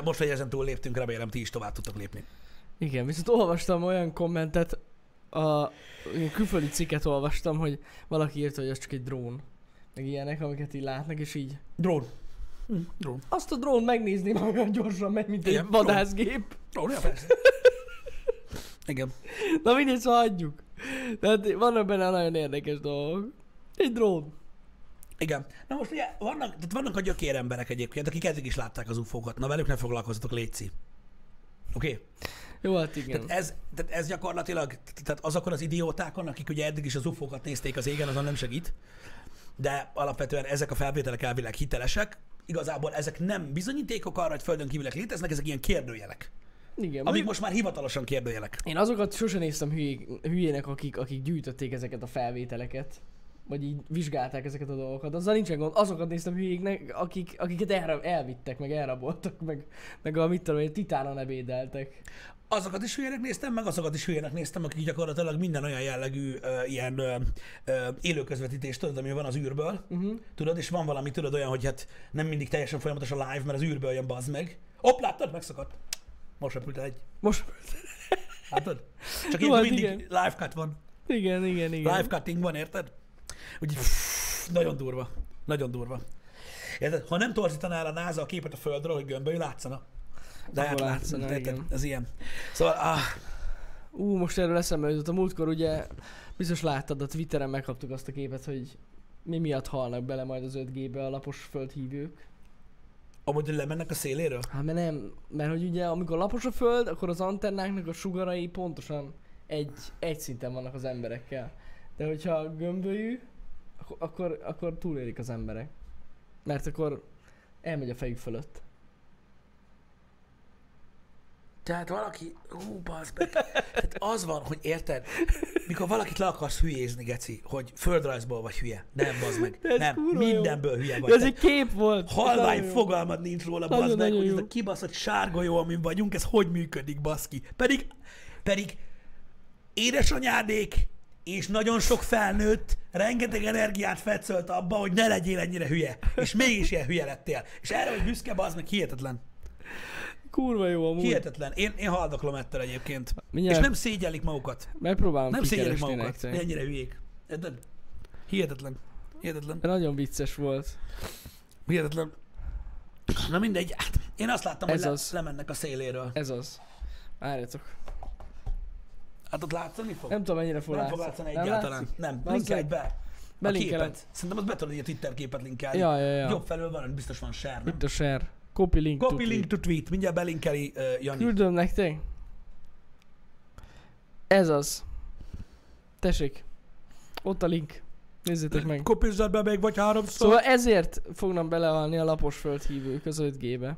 Most, hogy ezen túl léptünk, remélem ti is tovább tudtok lépni. Igen, viszont olvastam olyan kommentet, a külföldi cikket olvastam, hogy valaki írta, hogy az csak egy drón. Meg ilyenek, amiket így látnak, és így Drón. Hm, drón. azt a drón megnézni, már olyan gyorsan megy, mint egy vadászgép. Drón, ja, persze. Igen. Na mindegy, szóval hagyjuk. Tehát vannak benne nagyon érdekes dolgok. Egy drón. Igen. Na most ugye vannak, tehát vannak a gyökér emberek egyébként, akik eddig is látták az ufókat. Na velük ne foglalkozzatok, létszi. Oké? Okay? Jó, hát igen. Tehát ez, tehát ez gyakorlatilag, tehát azokon az idiótákon, akik ugye eddig is az ufókat nézték az égen, azon nem segít. De alapvetően ezek a felvételek elvileg hitelesek. Igazából ezek nem bizonyítékok arra, hogy földön kívülek léteznek, ezek ilyen kérdőjelek. Igen, Amik most már hivatalosan kérdőjelek. Én azokat sose néztem hülyék, hülyének, akik, akik gyűjtötték ezeket a felvételeket. Vagy így vizsgálták ezeket a dolgokat. Azzal nincsen gond. Azokat néztem hülyéknek, akik, akiket elra, elvittek, meg elraboltak, meg, meg a mit tudom, én, titánon ebédeltek. Azokat is hülyének néztem, meg azokat is hülyének néztem, akik gyakorlatilag minden olyan jellegű ö, ilyen ö, ö, élőközvetítést tudod, ami van az űrből. Uh-huh. Tudod, és van valami, tudod, olyan, hogy hát nem mindig teljesen folyamatos a live, mert az űrből jön bazd meg. Hopp, láttad? Megszakadt. Most repült el egy. Most... Látod? Csak így hát mindig igen. live cut van. Igen, igen, igen. Live cutting van, érted? Pff, nagyon durva. Nagyon durva. Érted? Ha nem torzítaná el a NASA a képet a földről, hogy gömböly, látszana. De hát látszana, érted? igen. Ez ilyen. Szóval, ah, Ú, most erről eszembe jutott. A múltkor ugye, biztos láttad, a Twitteren megkaptuk azt a képet, hogy mi miatt halnak bele majd az 5G-be a lapos földhívők. amúgy lemennek a széléről? Hát mert nem, mert hogy ugye amikor lapos a föld, akkor az antennáknak a sugarai pontosan egy, egy szinten vannak az emberekkel. De hogyha gömbölyű, akkor, akkor, akkor túlélik az emberek. Mert akkor elmegy a fejük fölött. Tehát valaki, hú, bazd meg. Tehát az van, hogy érted, mikor valakit le akarsz hülyézni, geci, hogy földrajzból vagy hülye. Nem, bazd meg. De ez Nem, kurva jó. mindenből hülye vagy. De ez egy kép volt! Halvány fogalmad nincs róla, Nagyon, bazd meg, hogy ez a kibaszott sárga jó, amin vagyunk, ez hogy működik, baszki. Pedig, pedig édesanyádék és nagyon sok felnőtt rengeteg energiát fetszölt abba, hogy ne legyél ennyire hülye. És mégis ilyen hülye lettél. És erre, hogy büszke, bazd meg, hihetetlen. Kurva jó amúgy. Hihetetlen. Én, én haldoklom ettől egyébként. Mindjárt És nem szégyelik magukat. megpróbálom Nem szégyelik kikeresni magukat, nektek. ennyire hülyék. Érted? Hihetetlen. Hihetetlen. De nagyon vicces volt. Hihetetlen. Na mindegy, hát én azt láttam, Ez hogy le, az. lemennek a széléről. Ez az. Várjatok. Hát ott látszani fog? Nem tudom mennyire fog nem fog látszani. látszani egyáltalán. látszik? Nem, Az linkelj be. Képet. Szerintem az be tudod egy Twitter képet linkelni. Ja, ja, ja. Jobb felől van, biztos van share, nem? Itt a share. Copy link Copy to link to tweet. Mindjárt belinkeli uh, Jani. Küldöm nektek. Ez az. Tessék. Ott a link. Nézzétek meg. Kopizzad be még vagy háromszor. Szóval ezért fognak belehalni a lapos földhívők az 5G-be.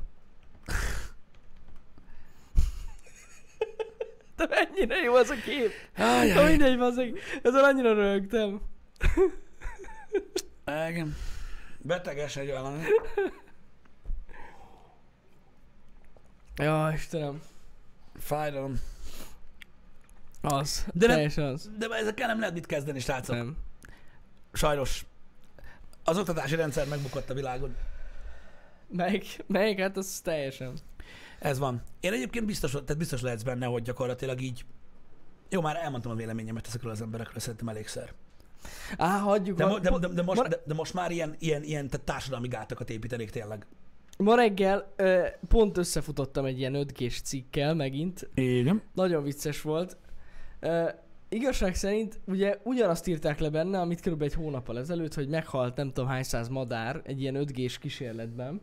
De mennyire jó az a kép. Ajaj. Mindegy, bazzeg. Ezzel annyira rögtem. Igen. Beteges egy valami. Ja, Istenem. Fájdalom. Az. De De nem- Teljesen az. De ezekkel nem lehet mit kezdeni, srácok. Nem. Sajnos. Az oktatási rendszer megbukott a világon. Melyik? Melyik? Hát az teljesen. Ez van. Én egyébként biztos, tehát biztos lehetsz benne, hogy gyakorlatilag így jó, már elmondtam a véleményemet ezekről az emberekről, szerintem elégszer. Á, hagyjuk. De, mo- de, de, de, most, de, de most már ilyen, ilyen, ilyen tehát társadalmi gátakat építenék tényleg. Ma reggel ö, pont összefutottam egy ilyen 5G-s cikkel megint. Igen. Nagyon vicces volt. Ö, igazság szerint ugye ugyanazt írták le benne, amit kb. egy hónappal ezelőtt, hogy meghalt nem tudom hány száz madár egy ilyen 5G-s kísérletben.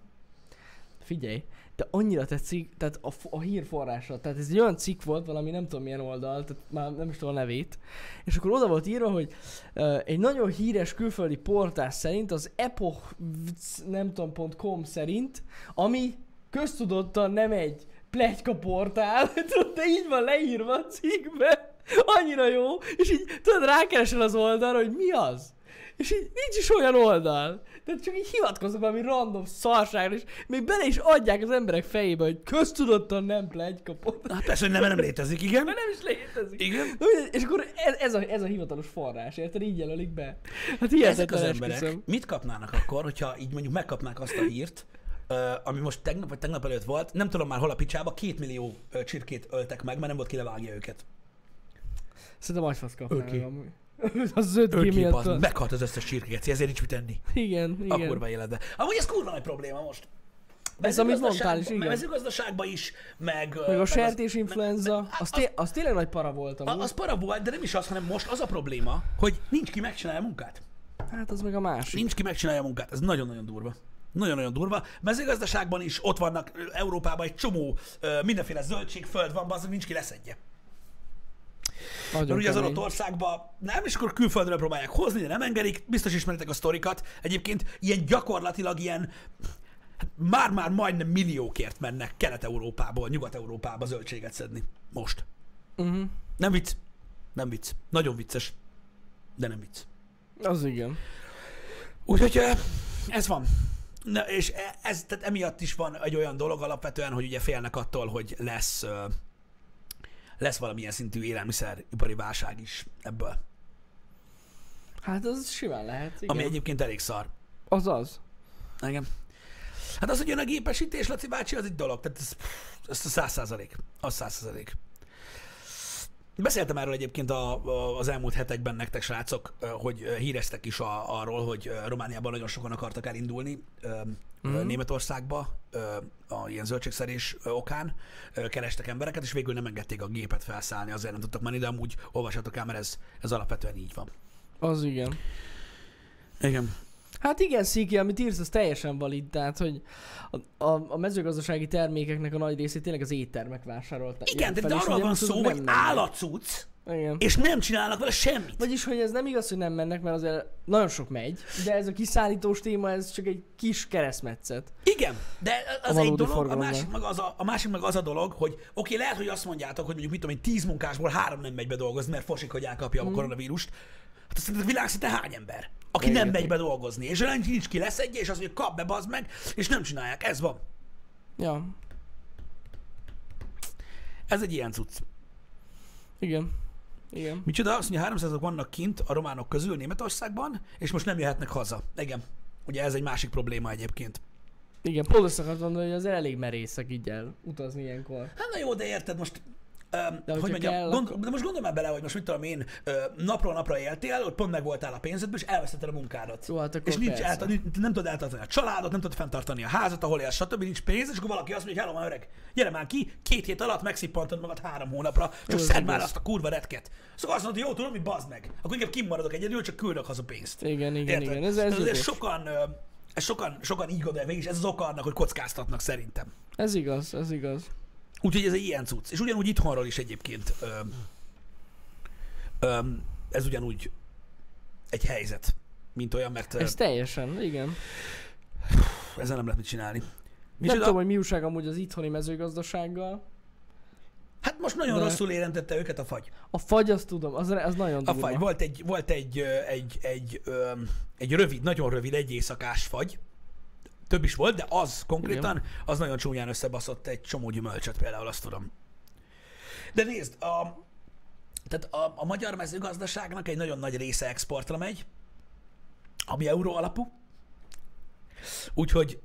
Figyelj, de annyira tetszik, tehát a, a hír forrása, tehát ez egy olyan cikk volt, valami nem tudom milyen oldal, tehát már nem is tudom a nevét, és akkor oda volt írva, hogy uh, egy nagyon híres külföldi portás szerint, az epoch nem tudom.com szerint, ami köztudottan nem egy plegyka portál, de így van leírva a cikkbe, annyira jó, és így tudod, rákeresel az oldalra, hogy mi az? És így nincs is olyan oldal. Tehát csak így hivatkozok valami random szarságra, és még bele is adják az emberek fejébe, hogy köztudottan nem plegyka portál. Hát persze, hogy nem, nem létezik, igen. Mert nem is létezik. Igen. Na mindegy, És akkor ez, ez, a, ez a hivatalos forrás, érted? Így jelölik be. Hát Ezek hihetetlen az emberek esküszöm. mit kapnának akkor, hogyha így mondjuk megkapnák azt a hírt, ami most tegnap vagy tegnap előtt volt, nem tudom már hol a picsába, két millió csirkét öltek meg, mert nem volt ki levágja őket. Szerintem agyfasz kapnál amúgy. Az 5G Ők miatt. az, van. meghalt az összes csirkét, ezért nincs mit tenni. Igen, A igen. kurva életbe. Amúgy ez kurva nagy probléma most. Ez, amit mondtál is, igen. Mezőgazdaságban is, meg... Meg a az- sertésinfluenza, az, az- té- az tényleg nagy para volt A- amúgy. Az para volt, de nem is az, hanem most az a probléma, hogy nincs ki megcsinálja a munkát. Hát az meg a másik. Nincs ki megcsinálja a munkát. Ez nagyon-nagyon durva. Nagyon-nagyon durva. Mezőgazdaságban is ott vannak Európában egy csomó mindenféle zöldségföld van, az nincs ki leszedje. Nagyon Mert ugye az adott országban nem, és akkor külföldről próbálják hozni, de nem engedik. Biztos ismeritek a sztorikat. Egyébként ilyen gyakorlatilag ilyen hát már-már majdnem milliókért mennek Kelet-Európából, Nyugat-Európába zöldséget szedni. Most. Uh-huh. Nem vicc. Nem vicc. Nagyon vicces. De nem vicc. Az igen. Úgyhogy ez van. Na, és e- ez, tehát emiatt is van egy olyan dolog alapvetően, hogy ugye félnek attól, hogy lesz, lesz valamilyen szintű élelmiszeripari válság is ebből. Hát az simán lehet, igen. Ami egyébként elég szar. Az az. Igen. Hát az, hogy jön a gépesítés, Laci bácsi, az egy dolog. Tehát ez, ez a száz százalék. Az száz százalék. Beszéltem erről egyébként a, a, az elmúlt hetekben nektek, srácok, hogy híreztek is a, arról, hogy Romániában nagyon sokan akartak elindulni. Mm. Németországba a ilyen zöldségszerés okán, kerestek embereket, és végül nem engedték a gépet felszállni, azért nem tudtak menni, de amúgy olvashatok el, mert ez, ez alapvetően így van. Az igen. Igen. Hát igen, Sziki, amit írsz, az teljesen valid. Tehát, hogy a, a, a mezőgazdasági termékeknek a nagy részét tényleg az éttermek vásárolták. Igen, de, fel, de arról van szó, hogy állatcuc, Igen. és nem csinálnak vele semmit. Vagyis, hogy ez nem igaz, hogy nem mennek, mert azért nagyon sok megy, de ez a kiszállítós téma, ez csak egy kis keresztmetszet. Igen, de az A egy dolog, a másik, meg az a, a másik meg az a dolog, hogy oké, okay, lehet, hogy azt mondjátok, hogy mondjuk mit tudom én, tíz munkásból három nem megy be dolgozni, mert fosik, hogy elkapja a koronavírust. Hát azt szerinted világszinte hány ember, aki Igen. nem megy be dolgozni, és olyan nincs ki leszedje, és azt mondja, kap be, bazd meg, és nem csinálják. Ez van. Ja, Ez egy ilyen cucc. igen. Igen. Micsoda? Azt mondja, 300 vannak kint a románok közül Németországban, és most nem jöhetnek haza. Igen. Ugye ez egy másik probléma egyébként. Igen, pont azt akartam mondani, hogy azért elég merészek így el utazni ilyenkor. Hát na jó, de érted most, hogyha hogy mondjam, kell, gond, akkor- de most gondolj már bele, hogy most mit tudom én, napról napra éltél, ott pont meg voltál a pénzedből, és elvesztetted a munkádat. Jó, hát akkor és nincs elta, nem tudod eltartani a családot, nem tudod fenntartani a házat, ahol élsz, stb. nincs pénz, és akkor valaki azt mondja, hogy hello, már öreg, gyere már ki, két hét alatt megszippantod magad három hónapra, csak szedd már azt a kurva retket. Szóval azt mondod, jó, tudom, mi bazd meg. Akkor inkább kimaradok egyedül, csak küldök haza pénzt. Igen, igen, Érted? igen. Ez, ez, ez, sokan, ez sokan, sokan így gondolják, mégis ez az oka annak, hogy kockáztatnak szerintem. ez igaz, ez igaz. Úgyhogy ez egy ilyen cucc. És ugyanúgy itthonról is egyébként öm, öm, ez ugyanúgy egy helyzet, mint olyan, mert Ez ez teljesen, igen. ezzel nem lehet mit csinálni. Nem Micsoda? tudom, hogy mi újság amúgy az itthoni mezőgazdasággal. Hát most nagyon De- rosszul érintette őket a fagy. A fagy, azt tudom, az, az nagyon A durva. fagy. Volt egy, volt egy, egy, egy, öm, egy rövid, nagyon rövid, egy éjszakás fagy. Több is volt, de az konkrétan, az nagyon csúnyán összebaszott egy csomó gyümölcsöt például, azt tudom. De nézd, a, tehát a, a magyar mezőgazdaságnak egy nagyon nagy része exportra megy, ami euró alapú. Úgyhogy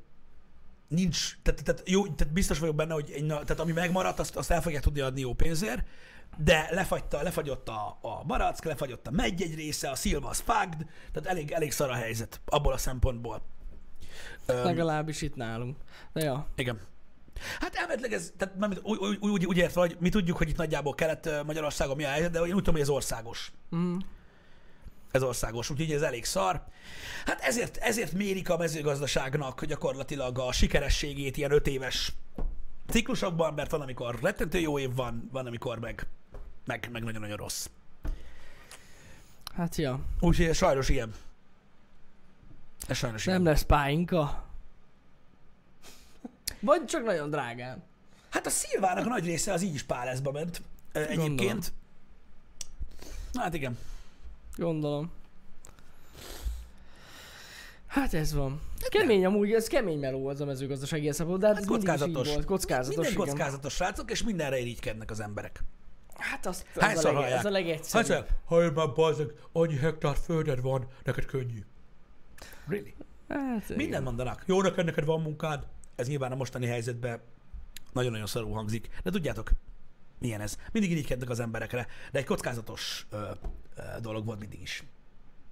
nincs, tehát, tehát, jó, tehát biztos vagyok benne, hogy egy, tehát ami megmaradt, azt, azt el fogják tudni adni jó pénzért, de lefagyta, lefagyott a, a barack, lefagyott a megy egy része, a szilva az fagd, tehát elég, elég szar a helyzet abból a szempontból. Legalábbis itt nálunk. De ja. igen. Hát elméletileg ez, tehát úgy, úgy, úgy, úgy értve, hogy mi tudjuk, hogy itt nagyjából Kelet-Magyarországon mi a helyzet, de én úgy tudom, hogy ez országos. Mm. ez országos, úgyhogy ez elég szar. Hát ezért, ezért mérik a mezőgazdaságnak gyakorlatilag a sikerességét ilyen öt éves ciklusokban, mert van, amikor rettentő jó év van, van, amikor meg, meg, meg nagyon-nagyon rossz. Hát ja. Úgyhogy ez sajnos ilyen. Ez sajnos Nem ilyen. lesz páinka. Vagy csak nagyon drágán. Hát a szilvának a nagy része az így is páleszba ment egyébként. Gondolom. Hát igen. Gondolom. Hát ez van. Kemény amúgy, ez kemény meló az a mezőgazdasági ilyen de hát, Hát kockázatos. volt. Kockázatos, Minden igen. kockázatos, srácok, és mindenre irigykednek az emberek. Hát azt, az, Hányszor a leg, hallják? ez a legegyszerűbb. Hát hallj már, bazdeg, annyi hektár földed van, neked könnyű. Really? Hát, igen. Minden mondanak. Jó, neked, van munkád. Ez nyilván a mostani helyzetben nagyon-nagyon szarul hangzik. De tudjátok, milyen ez. Mindig irigykednek az emberekre, de egy kockázatos ö, ö, dolog volt mindig is.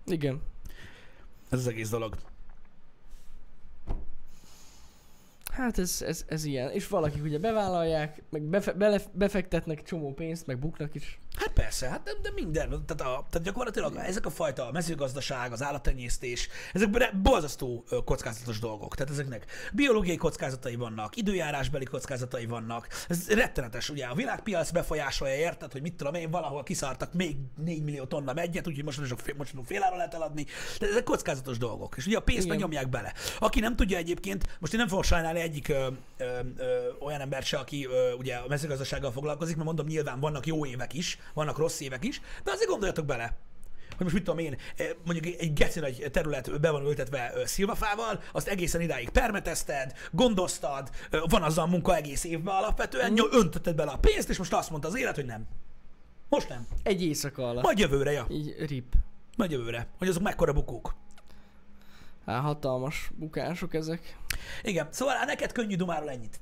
Igen. Ez az egész dolog. Hát ez, ez, ez ilyen. És valakik ugye bevállalják, meg befe, bele, befektetnek csomó pénzt, meg buknak is. Hát persze, hát de, de minden. Tehát, a, tehát gyakorlatilag ezek a fajta a mezőgazdaság, az állattenyésztés, ezek borzasztó kockázatos dolgok. Tehát ezeknek biológiai kockázatai vannak, időjárásbeli kockázatai vannak. Ez rettenetes, ugye a világpiac befolyásolja, érted, hogy mit tudom én, valahol kiszartak még 4 millió tonna megyet, úgyhogy most, most, fél, most félára lehet eladni. De ezek kockázatos dolgok. És ugye a pénzt Igen. meg nyomják bele. Aki nem tudja egyébként, most én nem fogok sajnálni egyik ö, ö, ö, olyan embert se, aki ö, ugye a mezőgazdasággal foglalkozik, mert mondom, nyilván vannak jó évek is, vannak rossz évek is, de azért gondoljatok bele, hogy most mit tudom én, eh, mondjuk egy geci nagy terület be van ültetve ö, szilvafával, azt egészen idáig permetezted, gondoztad, ö, van azzal munka egész évben alapvetően, mm. öntötted bele a pénzt, és most azt mondta az élet, hogy nem. Most nem. Egy éjszaka alatt. Majd jövőre, ja. Így rip. Majd jövőre. Hogy azok mekkora bukók. Hát hatalmas bukások ezek. Igen, szóval hát neked könnyű dumáról ennyit.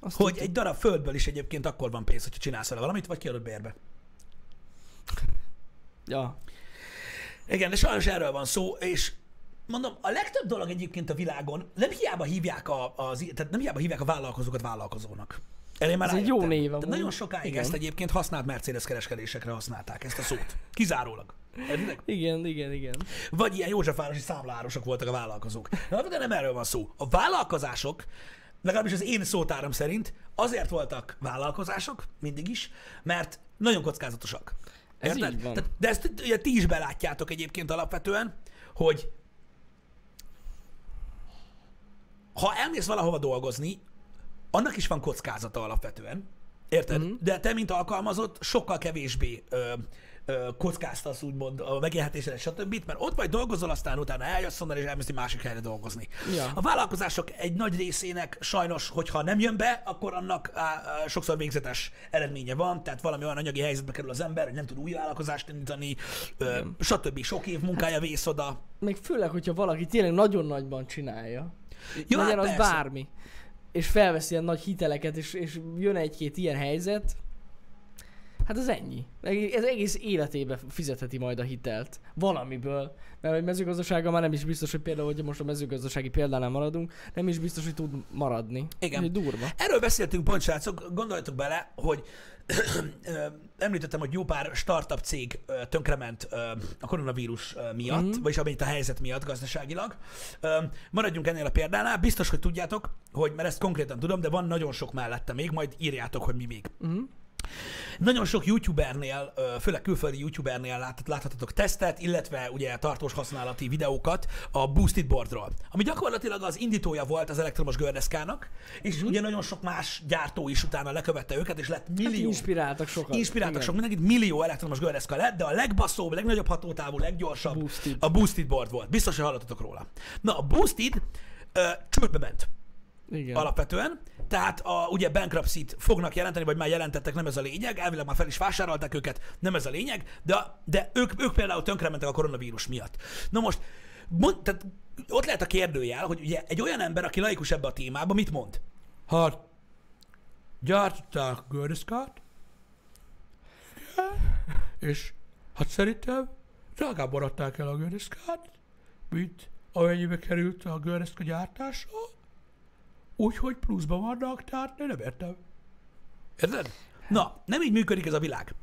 Azt Hogy tudtuk. egy darab földből is egyébként akkor van pénz, hogyha csinálsz vele valamit, vagy kiadod bérbe. Ja. Igen, de sajnos erről van szó, és mondom, a legtöbb dolog egyébként a világon nem hiába hívják a, az, tehát nem hiába hívják a vállalkozókat vállalkozónak. Erre már Ez egy jó név Tehát. Nagyon sokáig Igen. ezt egyébként használt Mercedes kereskedésekre használták ezt a szót. Kizárólag. Értitek? Igen, igen, igen. Vagy ilyen Józsefvárosi számlárosok voltak a vállalkozók. Na, de nem erről van szó. A vállalkozások, legalábbis az én szótáram szerint, azért voltak vállalkozások, mindig is, mert nagyon kockázatosak. Ez Érted? így van. Tehát, de ezt ugye ti is belátjátok egyébként alapvetően, hogy ha elmész valahova dolgozni, annak is van kockázata alapvetően. Érted? Mhm. De te, mint alkalmazott, sokkal kevésbé ö, kockáztasz úgymond a megélhetésre, stb. Mert ott vagy dolgozol, aztán utána eljössz onnan, és elmész egy másik helyre dolgozni. Ja. A vállalkozások egy nagy részének sajnos, hogyha nem jön be, akkor annak á, á, sokszor végzetes eredménye van, tehát valami olyan anyagi helyzetbe kerül az ember, hogy nem tud új vállalkozást indítani, ö, stb. Sok év munkája vész oda. Még főleg, hogyha valaki tényleg nagyon nagyban csinálja. Jó, legyen hát az persze. bármi. És felveszi ilyen nagy hiteleket, és, és jön egy-két ilyen helyzet, hát az ennyi. Ez egész életébe fizetheti majd a hitelt. Valamiből. Mert egy mezőgazdasága már nem is biztos, hogy például, hogyha most a mezőgazdasági példánál maradunk, nem is biztos, hogy tud maradni. Igen. Úgyhogy durva. Erről beszéltünk pont, srácok, gondoljatok bele, hogy említettem, hogy jó pár startup cég tönkrement a koronavírus miatt, Mhm. vagyis amint a helyzet miatt gazdaságilag. Maradjunk ennél a példánál, biztos, hogy tudjátok, hogy, mert ezt konkrétan tudom, de van nagyon sok mellette még, majd írjátok, hogy mi még. Uh-huh. Nagyon sok youtubernél, főleg külföldi youtubernél lát, láthatatok tesztet, illetve ugye tartós használati videókat a Boosted Boardról, ami gyakorlatilag az indítója volt az elektromos gördeszkának, és Mhm. ugye nagyon sok más gyártó is utána lekövette őket, és lett Hát millió, inspiráltak sokat. inspiráltak Igen. sok mindenkit, millió elektromos gördeszka lett, de a legbaszóbb, legnagyobb hatótávú, leggyorsabb Boosted. a Boosted Board volt. Biztos, hogy hallottatok róla. Na, a Boosted ö, csődbe ment Igen. alapvetően. Tehát a, ugye bankruptcy-t fognak jelenteni, vagy már jelentettek, nem ez a lényeg, elvileg már fel is vásárolták őket, nem ez a lényeg, de, de ők, ők például tönkrementek a koronavírus miatt. Na most, mond, tehát ott lehet a kérdőjel, hogy ugye egy olyan ember, aki laikus ebbe a témába, mit mond? Hát, gyártották gördeszkát, és hát szerintem drágábban adták el a gördeszkát, mint amennyibe került a gördeszka gyártása, úgyhogy pluszban vannak, tehát én nem értem. Érted? Na, nem így működik ez a világ.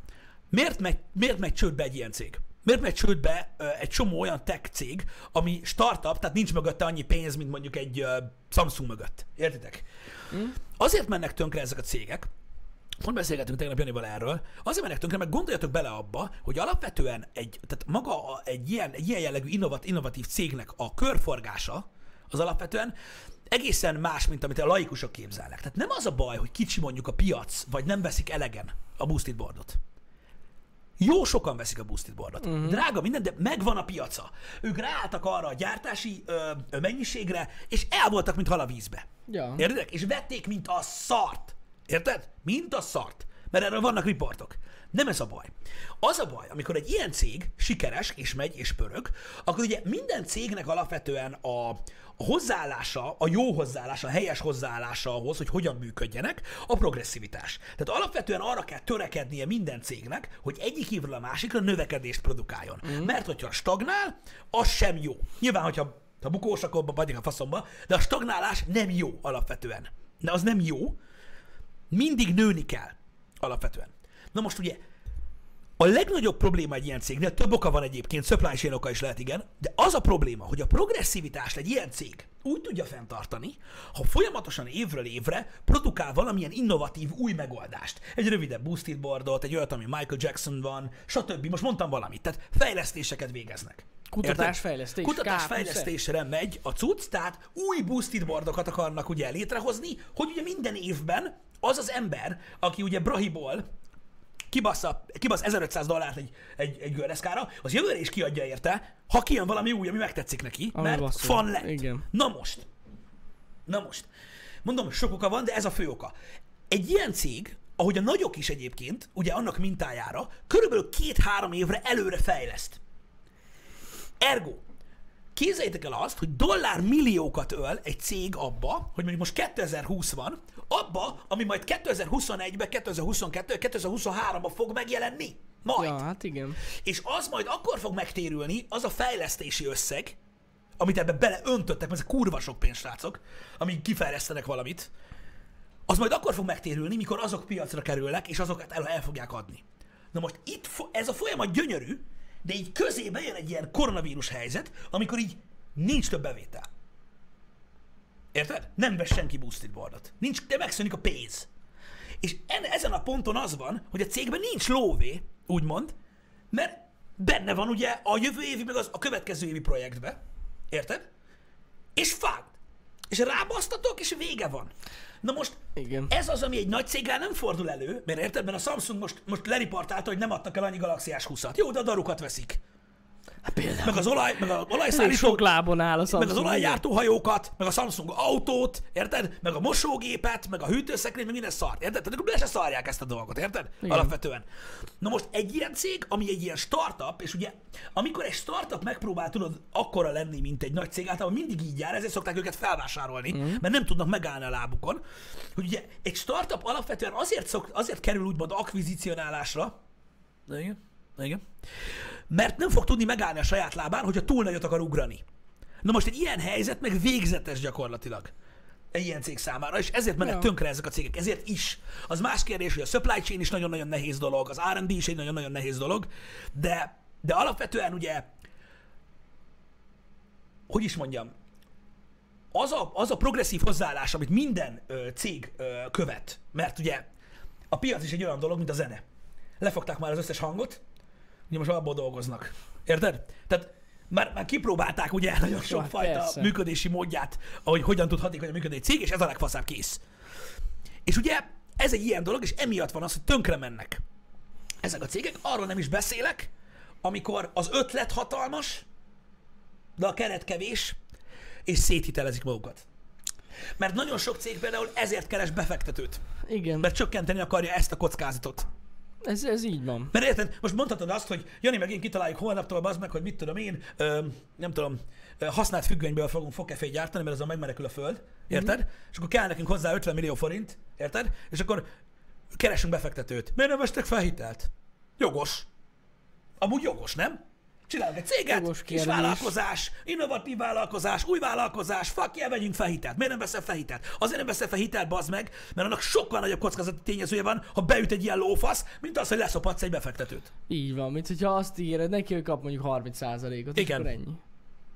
Miért megy, miért megy csődbe egy ilyen cég? Miért megy csődbe egy csomó olyan tech cég, ami startup, tehát nincs mögötte annyi pénz, mint mondjuk egy Samsung mögött. Értitek? Mm. Azért mennek tönkre ezek a cégek, Pont beszélgetünk tegnap Janival erről. Azért mennek tönkre, mert gondoljatok bele abba, hogy alapvetően egy, tehát maga a, egy, ilyen, egy ilyen jellegű innovat, innovatív cégnek a körforgása az alapvetően egészen más, mint amit a laikusok képzelnek. Tehát nem az a baj, hogy kicsi mondjuk a piac, vagy nem veszik elegen a boosted boardot. Jó sokan veszik a boosted boardot. Uh-huh. Drága minden, de megvan a piaca. Ők ráálltak arra a gyártási ö, ö, mennyiségre, és el voltak, mint hal a vízbe. Ja. Érted? És vették, mint a szart. Érted? Mint a szart. Mert erről vannak riportok. Nem ez a baj. Az a baj, amikor egy ilyen cég sikeres, és megy, és pörög, akkor ugye minden cégnek alapvetően a, a hozzáállása, a jó hozzáállása, a helyes hozzáállása ahhoz, hogy hogyan működjenek, a progresszivitás. Tehát alapvetően arra kell törekednie minden cégnek, hogy egyik évről a másikra növekedést produkáljon. Mm. Mert hogyha stagnál, az sem jó. Nyilván, hogyha ha bukós, akkor vagy a faszomba, de a stagnálás nem jó alapvetően. De az nem jó, mindig nőni kell alapvetően. Na most ugye a legnagyobb probléma egy ilyen cégnél, több oka van egyébként, supply chain oka is lehet, igen, de az a probléma, hogy a progresszivitást egy ilyen cég úgy tudja fenntartani, ha folyamatosan évről évre produkál valamilyen innovatív új megoldást. Egy rövidebb boosted boardot, egy olyat, ami Michael Jackson van, stb. Most mondtam valamit, tehát fejlesztéseket végeznek. Kutatásfejlesztés. Kutatásfejlesztésre megy a cucc, tehát új boosted boardokat akarnak ugye létrehozni, hogy ugye minden évben az az ember, aki ugye Brahiból kibassza, kibasz 1500 dollárt egy, egy, egy gördeszkára, az jövőre is kiadja érte, ha kijön valami új, ami megtetszik neki, Ami mert fan lett. Igen. Na most. Na most. Mondom, sok oka van, de ez a fő oka. Egy ilyen cég, ahogy a nagyok is egyébként, ugye annak mintájára, körülbelül két-három évre előre fejleszt. Ergo, képzeljétek el azt, hogy dollár milliókat öl egy cég abba, hogy mondjuk most 2020 van, abba, ami majd 2021-ben, 2022 2023-ban fog megjelenni. Majd. Ja, hát igen. És az majd akkor fog megtérülni, az a fejlesztési összeg, amit ebbe beleöntöttek, mert ez kurva sok pénz, srácok, amíg kifejlesztenek valamit, az majd akkor fog megtérülni, mikor azok piacra kerülnek, és azokat el, el fogják adni. Na most itt fo- ez a folyamat gyönyörű, de így közébe jön egy ilyen koronavírus helyzet, amikor így nincs több bevétel. Érted? Nem vesz senki boosted boardot. Nincs, de megszűnik a pénz. És en, ezen a ponton az van, hogy a cégben nincs lóvé, úgymond, mert benne van ugye a jövő évi, meg az, a következő évi projektbe. Érted? És fád. És rábasztatok, és vége van. Na most Igen. ez az, ami egy nagy céggel nem fordul elő, mert érted, mert a Samsung most, most leriportálta, hogy nem adtak el annyi Galaxy S20-at. Jó, de a darukat veszik. Hát például. Meg az olaj, meg a Elég olajszállító, sok lábon áll a Samsung. meg az olajjártó hajókat, meg a Samsung autót, érted? Meg a mosógépet, meg a hűtőszekrényt, meg minden szart, érted? Tehát akkor le se szarják ezt a dolgot, érted? Igen. Alapvetően. Na most egy ilyen cég, ami egy ilyen startup, és ugye amikor egy startup megpróbál tudod akkora lenni, mint egy nagy cég, általában mindig így jár, ezért szokták őket felvásárolni, mm. mert nem tudnak megállni a lábukon. Hogy ugye egy startup alapvetően azért, szok, azért kerül úgymond akvizicionálásra, igen, igen, mert nem fog tudni megállni a saját lábán, hogyha túl nagyot akar ugrani. Na most egy ilyen helyzet meg végzetes gyakorlatilag egy ilyen cég számára, és ezért mennek Ja. tönkre ezek a cégek, ezért is. Az más kérdés, hogy a supply chain is nagyon-nagyon nehéz dolog, az R&D is egy nagyon-nagyon nehéz dolog, de, de alapvetően ugye, hogy is mondjam, az a, az a progresszív hozzáállás, amit minden ö, cég ö, követ, mert ugye a piac is egy olyan dolog, mint a zene. Lefogták már az összes hangot, ugye most abból dolgoznak. Érted? Tehát már, már kipróbálták ugye nagyon sok Hát fajta persze. működési módját, ahogy hogyan tud hatékonyan működni egy cég, és ez a legfaszább kész. És ugye ez egy ilyen dolog, és emiatt van az, hogy tönkre mennek ezek a cégek. Arról nem is beszélek, amikor az ötlet hatalmas, de a keret kevés, és széthitelezik magukat. Mert nagyon sok cég például ezért keres befektetőt, Igen, mert csökkenteni akarja ezt a kockázatot. Ez, ez így van. Mert érted, most mondhatod azt, hogy Jani meg én kitaláljuk holnaptól, bazd meg, hogy mit tudom én, ö, nem tudom, ö, használt függönyből fogunk fogkefét gyártani, mert azon megmenekül a föld, érted? Mm-hmm. És akkor kell nekünk hozzá 50 millió forint, érted? És akkor keresünk befektetőt. Miért nem vestek fel hitelt? Jogos. Amúgy jogos, nem? Csinálunk egy céget, Jogos kis kérdés. vállalkozás, innovatív vállalkozás, új vállalkozás, fuck yeah, vegyünk fel hitelt. Miért nem veszel fel hitelt? Azért nem veszel fel hitelt, bazd meg, mert annak sokkal nagyobb kockázati tényezője van, ha beüt egy ilyen lófasz, mint az, hogy leszopatsz egy befektetőt. Így van, mint hogyha azt ígéred neki, hogy kap mondjuk 30%-ot, és Igen. akkor ennyi.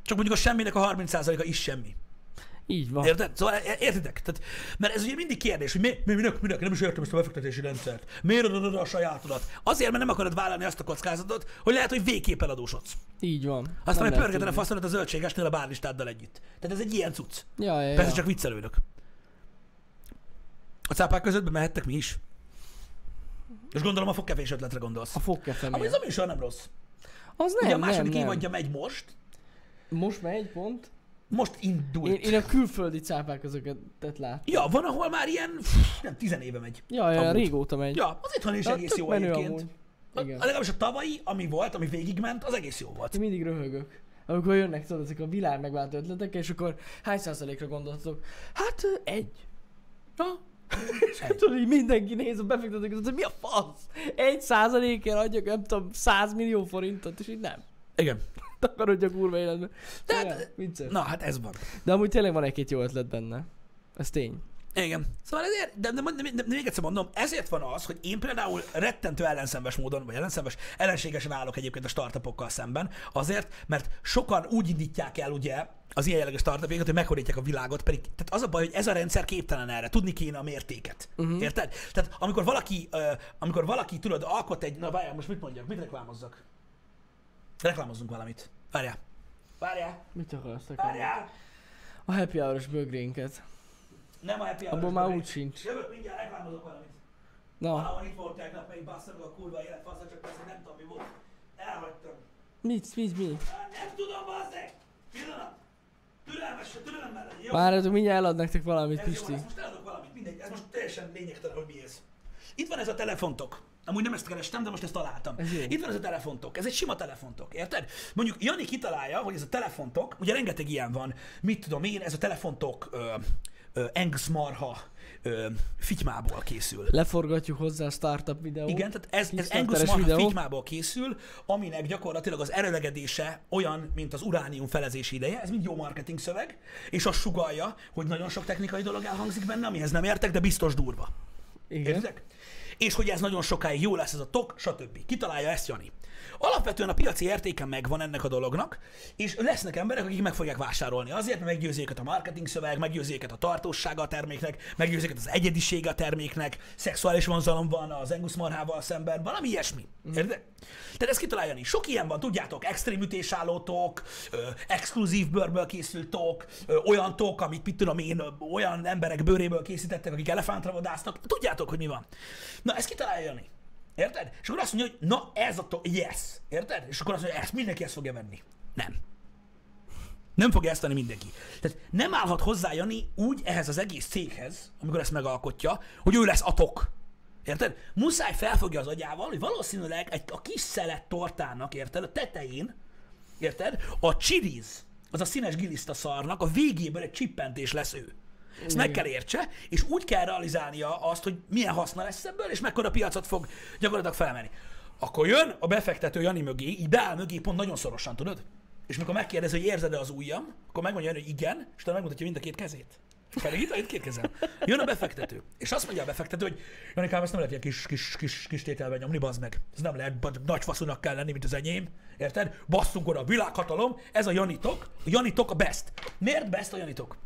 Csak mondjuk a semminek a 30%-a is semmi. Így van. Érted? Szóval értitek? Tehát, mert ez ugye mindig kérdés, hogy mi, mi, minek, minek, nem is értem ezt a befektetési rendszert. Miért adod a sajátodat? Azért, mert nem akarod vállalni azt a kockázatot, hogy lehet, hogy végképp eladósodsz. Így van. Aztán Nem egy lehet pörgeted a faszodat a zöldségesnél a bárlistáddal együtt. Tehát ez egy ilyen cucc. Ja, ja, Persze ja. csak viccelődök. A cápák között mehettek mi is. És gondolom a fogkefés ötletre gondolsz. A fogkefe Ami ez a műsor nem rossz. Az Ugye a nem, második nem, nem. évadja megy most. Most megy pont. Most indult. Én, én a külföldi cápák közöket lát. Ja, van, ahol már ilyen, pff, nem, tizenéve megy. Ja, ja, Amúgy. régóta megy. Ja, az itthon is Na, egész jó egyébként. amúgy. A, Igen. legalábbis a tavalyi, ami volt, ami végigment, az egész jó volt. Én mindig röhögök. Amikor jönnek tudod, ezek a világ megváltó ötletek, és akkor hány százalékra gondoltok? Hát egy. Na, És tudod, így mindenki néz a befektetők, hogy mi a fasz? Egy százalékért adjak, nem tudom, 100 millió forintot, és így nem. igen. Takarodj a kurva életbe. De hát- vicces. Na, hát ez van. De amúgy tényleg van egy-két jó ötlet benne. Ez tény. Igen. Szóval ezért, de, de, de, de, de még egyszer mondom, ezért van az, hogy én például rettentő ellenszenves módon, vagy ellenszenves, ellenségesen állok egyébként a startupokkal szemben, azért, mert sokan úgy indítják el ugye az ilyen jellegű startupjaikat, hogy meghódítják a világot, pedig tehát az a baj, hogy ez a rendszer képtelen erre, tudni kéne a mértéket. Uh-huh. Érted? Tehát amikor valaki, uh, amikor valaki, tudod, alkot egy, na várjál, most mit mondjak, mit reklámozzak? Reklámozzunk valamit. Várjál. Várjál. Mit akarsz nekem? Várjál. A happy hour bögrénket. Nem a happy Abból hour-os már úgy sincs. Jövök mindjárt, reklámozok valamit. Na, Valahol itt volt tegnap, még bassza meg a kurva élet, faszra, csak persze nem tudom mi volt. Elhagytam. mit, mit, mi? Nem tudom, bazzeg! Pillanat! Türelmes, türelemmel legyen, jó? Várjatok, mindjárt elad nektek valamit, ez jó, Pisti. ezt most eladok valamit, mindegy, ez most teljesen lényegtelen, hogy mi ez. Itt van ez a telefontok. Amúgy nem ezt kerestem, de most ezt találtam. Ez jó. Itt van ez a telefontok. Ez egy sima telefontok, érted? Mondjuk Jani kitalálja, hogy ez a telefontok, ugye rengeteg ilyen van, mit tudom én, ez a telefontok ö, ö, Engszmarha ö, fitymából készül. Leforgatjuk hozzá a startup videót. Igen, tehát ez, ez Kickstarteres Angus Marha videó. fitymából készül, aminek gyakorlatilag az erőlegedése olyan, mint az uránium felezési ideje, ez mind jó marketing szöveg, és azt sugalja, hogy nagyon sok technikai dolog elhangzik benne, amihez nem értek, de biztos durva. Igen. Értek? És hogy ez nagyon sokáig jó lesz ez a tok, stb. Kitalálja ezt Jani. Alapvetően a piaci értéke megvan ennek a dolognak, és lesznek emberek, akik meg fogják vásárolni azért, mert meggyőzi őket a marketing szöveg, meggyőzi őket a tartóssága a terméknek, meggyőzi őket az egyedisége a terméknek, szexuális vonzalom van az Angus marhával szemben, valami ilyesmi. Érted? Tehát ezt kitalálja Jani. Sok ilyen van, tudjátok, extrém ütésálló tok, ö, exkluzív bőrből készült tok, ö, olyan tok, amit mit tudom én, ö, olyan emberek bőréből készítettek, akik elefántra vadásznak. Tudjátok, hogy mi van. Na, ezt kitalálja Jani. Érted? És akkor azt mondja, hogy na ez a tok, yes. Érted? És akkor azt mondja, ezt mindenki ezt fogja venni. Nem. Nem fogja ezt venni mindenki. Tehát nem állhat hozzá Jani úgy ehhez az egész céghez, amikor ezt megalkotja, hogy ő lesz a tok. Érted? Muszáj felfogja az agyával, hogy valószínűleg egy, a kis szelet tortának, érted, a tetején, érted, a chiliz, az a színes giliszta szarnak, a végében egy csippentés lesz ő. Ezt meg kell értse, és úgy kell realizálnia azt, hogy milyen haszna lesz ebből, és mekkora piacot fog gyakorlatilag felemelni. Akkor jön a befektető Jani mögé, így beáll mögé pont nagyon szorosan, tudod? És mikor megkérdezi, hogy érzed-e az ujjam, akkor megmondja hogy igen, és utána megmutatja mind a két kezét. Pedig itt, itt két kezem. Jön a befektető, és azt mondja a befektető, hogy Janikám, ezt nem lehet ilyen kis, kis, kis, kis tételben nyomni, bazd meg. Ez nem lehet, nagy faszúnak kell lenni, mint az enyém. Érted? Basszunk oda a világhatalom, ez a Janitok. A Janitok a best. Miért best a Janitok?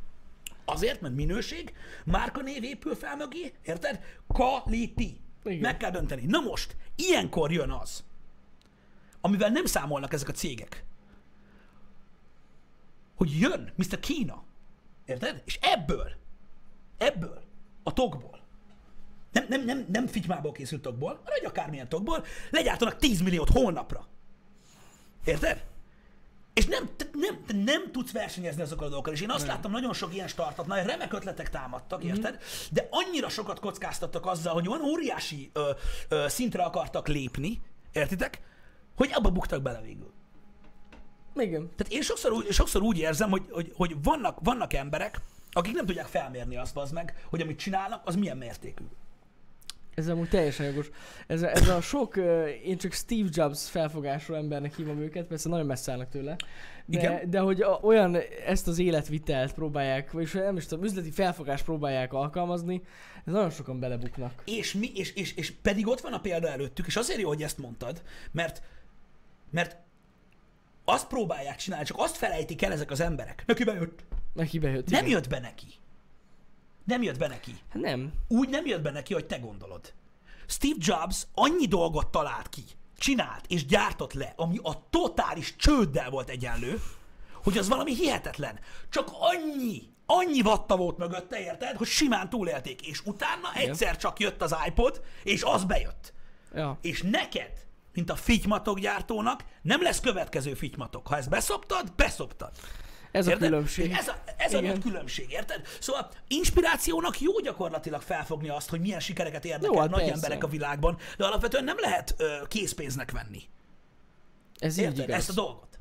Azért, mert minőség, márkanév épül fel mögé, érted? Quality. Igen. Meg kell dönteni. Na most, ilyenkor jön az, amivel nem számolnak ezek a cégek, hogy jön Mr. Kína, érted? És ebből, ebből, a tokból, nem, nem, nem, nem figymából készült tokból, hanem egy akármilyen tokból, legyártanak 10 milliót holnapra. Érted? És nem, nem, te nem tudsz versenyezni azokkal a dolgokkal. És én azt láttam, nagyon sok ilyen startupnál, remek ötletek támadtak, érted? De annyira sokat kockáztattak azzal, hogy olyan óriási ö, ö, szintre akartak lépni, értitek? Hogy abba buktak bele végül. Igen. Tehát én sokszor, úgy- sokszor úgy érzem, hogy, hogy, hogy vannak, vannak emberek, akik nem tudják felmérni azt, az meg, hogy amit csinálnak, az milyen mértékű. Ez amúgy teljesen jogos. Ez, a- ez a sok, ö, én csak Steve Jobs felfogású embernek hívom őket, persze nagyon messze állnak tőle. De, Igen. de hogy a, olyan ezt az életvitelt próbálják, vagyis nem is tudom, üzleti felfogást próbálják alkalmazni, ez nagyon sokan belebuknak. És, mi, és, és, és pedig ott van a példa előttük, és azért jó, hogy ezt mondtad, mert, mert azt próbálják csinálni, csak azt felejtik el ezek az emberek. Neki bejött. Neki bejött. Nem igen. jött be neki. Nem jött be neki. Nem. Úgy nem jött be neki, hogy te gondolod. Steve Jobs annyi dolgot talált ki, csinált és gyártott le, ami a totális csőddel volt egyenlő, hogy az valami hihetetlen. Csak annyi, annyi vatta volt mögötte, érted, hogy simán túlélték, és utána egyszer csak jött az iPod, és az bejött. Ja. És neked, mint a fitymatok gyártónak, nem lesz következő fitymatok. Ha ezt beszoptad, beszoptad. Ez a Érted? különbség. Ez a, ez a nagy különbség, érted? Szóval inspirációnak jó gyakorlatilag felfogni azt, hogy milyen sikereket érnek Jó, el hát nagy persze. emberek a világban, de alapvetően nem lehet ö, készpénznek venni. Ez így Érted? igaz. Ezt a dolgot.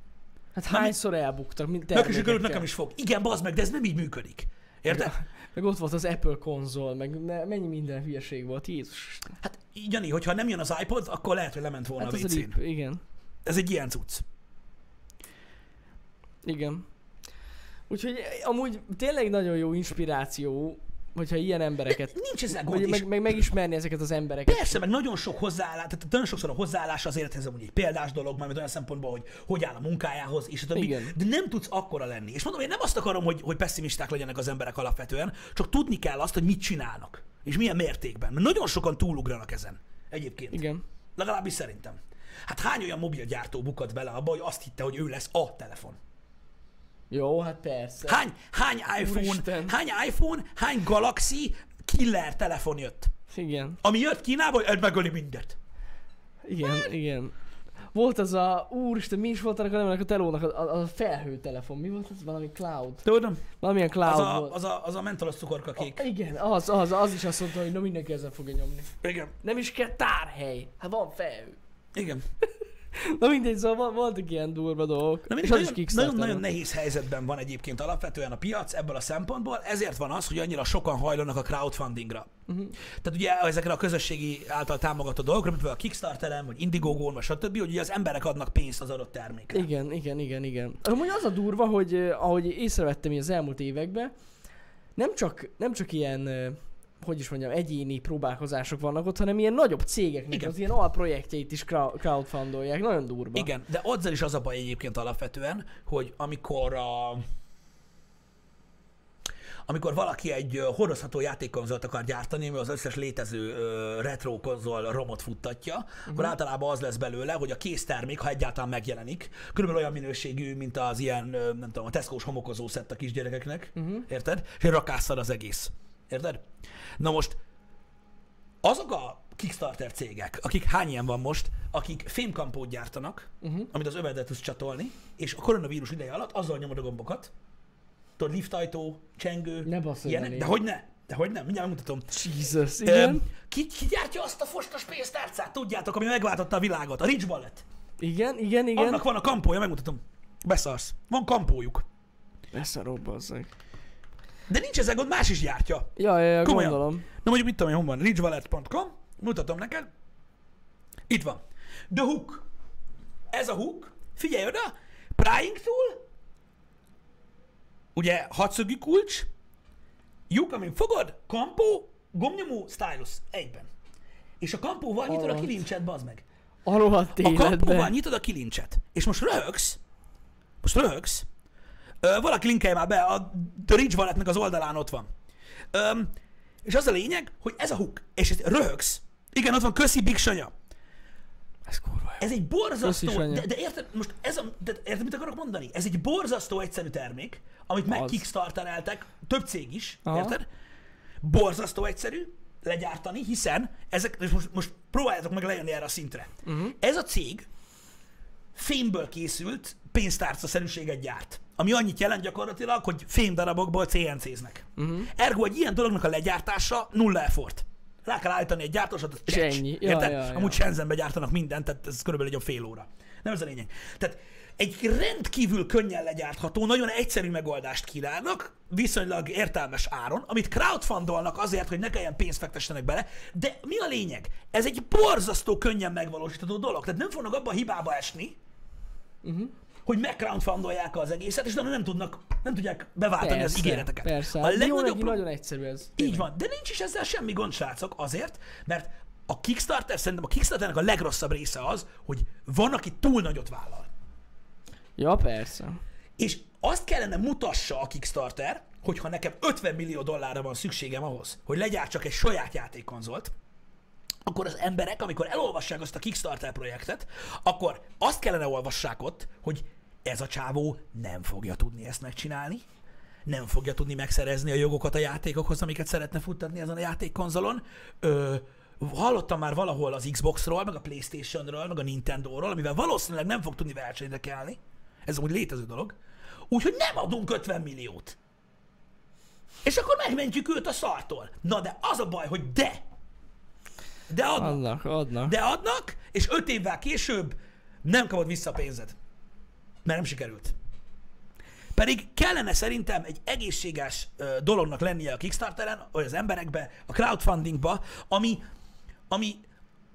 Hát hányszor elbuktak, mint Neki sikerült, nekem is fog. Igen, bazd meg, de ez nem így működik. Érted? Meg ott volt az Apple konzol, meg me- mennyi minden hülyeség volt, Jézus. Hát, Jani, hogyha nem jön az iPod, akkor lehet, hogy lement volna Hát a a rip, igen. Ez egy ilyen cucc. Igen. Úgyhogy amúgy tényleg nagyon jó inspiráció, hogyha ilyen embereket, Nincs ezzel gond. meg, meg, megismerni ezeket az embereket. Persze, meg nagyon sok hozzáállás, tehát nagyon sokszor a hozzáállás az élethez amúgy egy példás dolog, majd olyan szempontból, hogy hogy áll a munkájához, és a többi. De nem tudsz akkora lenni. És mondom, én nem azt akarom, hogy, hogy pessimisták legyenek az emberek alapvetően, csak tudni kell azt, hogy mit csinálnak. És milyen mértékben. Mert nagyon sokan túlugranak ezen. Egyébként. Igen. Legalábbis szerintem. Hát hány olyan mobilgyártó bukott bele abba, hogy azt hitte, hogy ő lesz a telefon? Jó, hát persze. Hány, hány iPhone, Úristen. hány iPhone, hány Galaxy killer telefon jött? Igen. Ami jött Kínából, hogy megöli mindet. Igen, igen. Volt az a, úristen, mi is volt annak a nevének a telónak, a, a, a felhő telefon, mi volt ez? Valami cloud. Tudom. Valamilyen cloud Az a, volt. az, a, az a mentolos cukorka kék. Igen, az, az, az is azt mondta, hogy na mindenki ezzel fogja nyomni. Igen. Nem is kell tárhely, hát van felhő. Igen. Na mindegy, szóval voltak ilyen durva dolgok. Na, és mindegy, is nagyon, Kickstarter. nagyon, nagyon nehéz helyzetben van egyébként alapvetően a piac ebből a szempontból, ezért van az, hogy annyira sokan hajlanak a crowdfundingra. Uh-huh. Tehát ugye ezekre a közösségi által támogatott dolgokra, mint például a Kickstarteren, vagy Indiegogo-n, vagy stb., hogy ugye az emberek adnak pénzt az adott termékre. Igen, igen, igen, igen. Amúgy az a durva, hogy eh, ahogy észrevettem az elmúlt években, nem csak, nem csak ilyen, eh, hogy is mondjam, egyéni próbálkozások vannak ott, hanem ilyen nagyobb cégeknek Igen. az ilyen alprojektjeit is crowd- crowdfundolják. Nagyon durva. Igen, de azzal is az a baj egyébként alapvetően, hogy amikor a amikor valaki egy hordozható játékkonzolt akar gyártani, ami az összes létező retro konzol romot futtatja, uh-huh. akkor általában az lesz belőle, hogy a késztermék, ha egyáltalán megjelenik, körülbelül olyan minőségű, mint az ilyen, nem tudom, a Tesco-s homokozó szett a kisgyerekeknek, uh-huh. érted? És rakásszad az egész. Érted? Na most azok a Kickstarter cégek, akik hány ilyen van most, akik fémkampót gyártanak, uh-huh. amit az övedet tudsz csatolni, és a koronavírus ideje alatt azzal nyomod a gombokat, tudod, liftajtó, csengő, Ne ilyenek, de hogy ne, de hogy nem, mindjárt megmutatom. Jesus, igen. Ki, ki gyártja azt a fostos pénztárcát, tudjátok, ami megváltotta a világot? A Rich Ballet. Igen, igen, igen. Annak van a kampója, megmutatom. Beszarsz. Van kampójuk. Beszarok, bazzag. De nincs ezzel gond, más is gyártja. Ja, ja, ja, Komolyan. gondolom. Na mondjuk mit tudom én, hol van? richvalet.com, mutatom neked. Itt van. The Hook. Ez a hook. Figyelj oda. Prying tool. Ugye hatszögű kulcs. Lyuk, amin fogod. Kampó. Gomnyomó. Stylus. Egyben. És a kampóval nyitod a kilincset, bazd meg. A rohadt A kampóval nyitod a kilincset. És most röhögsz. Most röhögsz. Ö, valaki linkelje már be, a The Rich Walletnek az oldalán ott van. Öm, és az a lényeg, hogy ez a hook, és ez röhögsz. Igen, ott van, köszi Big Sanya. Ez kurva jó. Ez egy borzasztó, de, de érted, most ez a, de érted, mit akarok mondani? Ez egy borzasztó egyszerű termék, amit meg kickstartereltek, több cég is, Aha. érted? Borzasztó egyszerű legyártani, hiszen ezek, és most, most próbáljátok meg lejönni erre a szintre. Uh-huh. Ez a cég fémből készült pénztárca-szerűséget gyárt. Ami annyit jelent gyakorlatilag, hogy fémdarabokból CNC-znek. Mhm. Uh-huh. Ergo egy ilyen dolognak a legyártása nulla effort. Rá kell állítani egy gyártósat, az csecs. ennyi. Ja, Érted? ja, ja. Amúgy Shenzhenbe gyártanak mindent, tehát ez körülbelül egy olyan fél óra. Nem ez a lényeg. Tehát egy rendkívül könnyen legyártható, nagyon egyszerű megoldást kínálnak, viszonylag értelmes áron, amit crowdfundolnak azért, hogy ne kelljen pénzt fektessenek bele, de mi a lényeg? Ez egy borzasztó könnyen megvalósítható dolog, tehát nem fognak abba a hibába esni, uh-huh. Hogy megcrowdfundolják az egészet, és nem tudnak, nem tudják beváltani Persze, az ígéreteket. Persze. A legnagyobb pro- nagyon egyszerű ez. így van, de nincs is ezzel semmi gond, srácok, azért, mert a Kickstarter, szerintem a Kickstarternek a legrosszabb része az, hogy van, aki túl nagyot vállal. Ja, persze. És azt kellene mutassa a Kickstarter, hogyha nekem 50 millió dollárra van szükségem ahhoz, hogy legyártsak egy saját játékkonzolt, akkor az emberek, amikor elolvassák azt a Kickstarter projektet, akkor azt kellene olvassák ott, hogy ez a csávó nem fogja tudni ezt megcsinálni, nem fogja tudni megszerezni a jogokat a játékokhoz, amiket szeretne futtatni ezen a játékkonzolon. Ö, hallottam már valahol az Xboxról, meg a Playstationről, meg a Nintendo-ról, amivel valószínűleg nem fog tudni versenyre kelni. Ez úgy létező dolog. Úgyhogy nem adunk 50 milliót. És akkor megmentjük őt a szartól. Na de az a baj, hogy de. De adnak. Adnak, adnak. De adnak, és öt évvel később nem kapod vissza a pénzed. Mert nem sikerült. Pedig kellene szerintem egy egészséges ö, dolognak lennie a Kickstarteren, vagy az emberekbe, a crowdfundingba, ami, ami,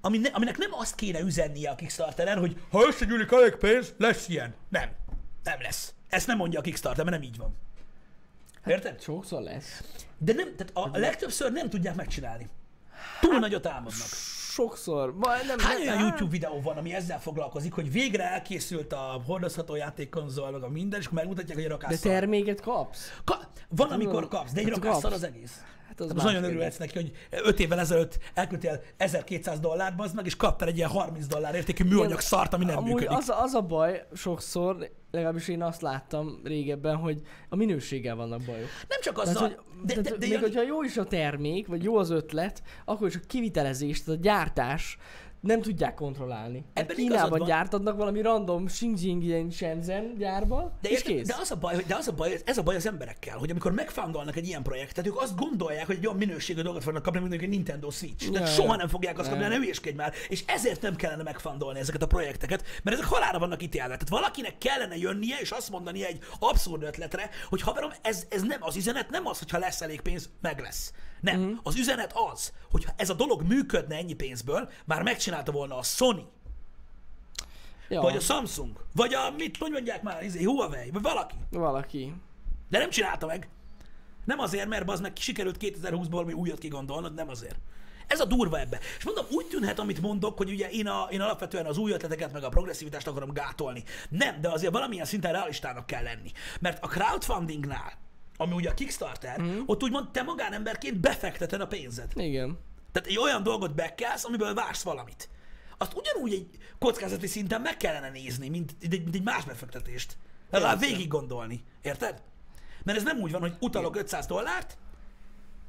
ami ne, aminek nem azt kéne üzennie a Kickstarteren, hogy ha összegyűlik elég pénz, lesz ilyen. Nem. Nem lesz. Ezt nem mondja a Kickstarter, mert nem így van. Érted? Sokszor lesz. De nem, tehát a, a legtöbbször nem tudják megcsinálni. Túl nagyot álmodnak. Sokszor. Majd nem, Hány nem, olyan hát- YouTube videó van, ami ezzel foglalkozik, hogy végre elkészült a hordozható játékkonzol, meg a minden, és megmutatják, hogy a De rakás terméket kapsz? Ka- van, amikor kapsz, de egy Hát az egész. Hát az Hát most nagyon örülhetsz neki, hogy 5 évvel ezelőtt elküldtél 1200 dollárt, bazd meg, és kaptál egy ilyen 30 dollár értékű műanyag szart, ami nem Amúgy működik. az, az a baj sokszor, legalábbis én azt láttam régebben, hogy a minőséggel vannak bajok. Nem csak Tehát, azzal, hogy, de, de, de, de, még Jani, hogyha jó is a termék, vagy jó az ötlet, akkor is a kivitelezés, tehát a gyártás nem tudják kontrollálni. Ebben Kínában van. gyártadnak valami random Xinjiang ilyen Shenzhen gyárba, De, és érted, kész. de az a baj, hogy de az a baj, ez a baj az emberekkel, hogy amikor megfoundolnak egy ilyen projektet, ők azt gondolják, hogy egy olyan minőségű dolgot fognak kapni, mint egy Nintendo Switch. Tehát Ja, soha nem fogják azt kapni, ne hülyéskedj már. És ezért nem kellene megfoundolni ezeket a projekteket, mert ezek halára vannak ítélve. Tehát valakinek kellene jönnie és azt mondani egy abszurd ötletre, hogy haverom, ez, ez nem az üzenet, nem az, hogyha lesz elég pénz, meg lesz. Nem. Mm. Az üzenet az, hogy ha ez a dolog működne ennyi pénzből, már megcsinálta volna a Sony, ja, vagy a Samsung, vagy a, mit, hogy mondják már, izé, Huawei, vagy valaki. valaki. De nem csinálta meg. Nem azért, mert az meg sikerült 2020-ból valami újat kigondolnod, nem azért. Ez a durva ebbe. És mondom, úgy tűnhet, amit mondok, hogy ugye én, a, én alapvetően az új ötleteket, meg a progresszivitást akarom gátolni. Nem, de azért valamilyen szinten realistának kell lenni. Mert a crowdfundingnál, ami ugye a Kickstarter, mm. ott úgymond te magánemberként befekteted a pénzed. Igen. Tehát egy olyan dolgot bekelsz, amiből vársz valamit. Azt ugyanúgy egy kockázati szinten meg kellene nézni, mint, egy, mint egy más befektetést. Legalább végig gondolni. Érted? Mert ez nem úgy van, hogy utalok 500 dollárt,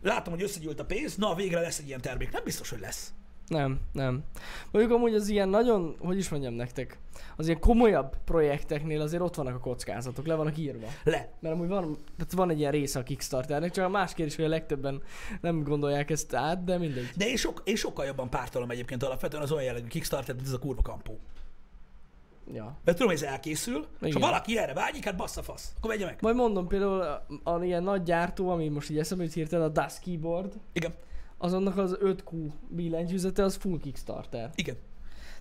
látom, hogy összegyűlt a pénz, na végre lesz egy ilyen termék. Nem biztos, hogy lesz. Nem, nem. Mondjuk amúgy az ilyen nagyon, hogy is mondjam nektek, az ilyen komolyabb projekteknél azért ott vannak a kockázatok, le vannak írva. Le. Mert amúgy van, tehát van egy ilyen része a Kickstarternek, csak a más kérdés, hogy a legtöbben nem gondolják ezt át, de mindegy. De én, sok, én sokkal jobban pártolom egyébként alapvetően az olyan jellegű Kickstarter, mint ez a kurva kampó. Ja. Mert tudom, hogy ez elkészül, és ha Igen. valaki erre vágyik, hát bassza fasz. Akkor vegye meg. Majd mondom például a, a ilyen nagy gyártó, ami most így eszembe jut hirtelen, a Das Keyboard, Igen, azonnak az 5Q billentyűzete az full Kickstarter. igen.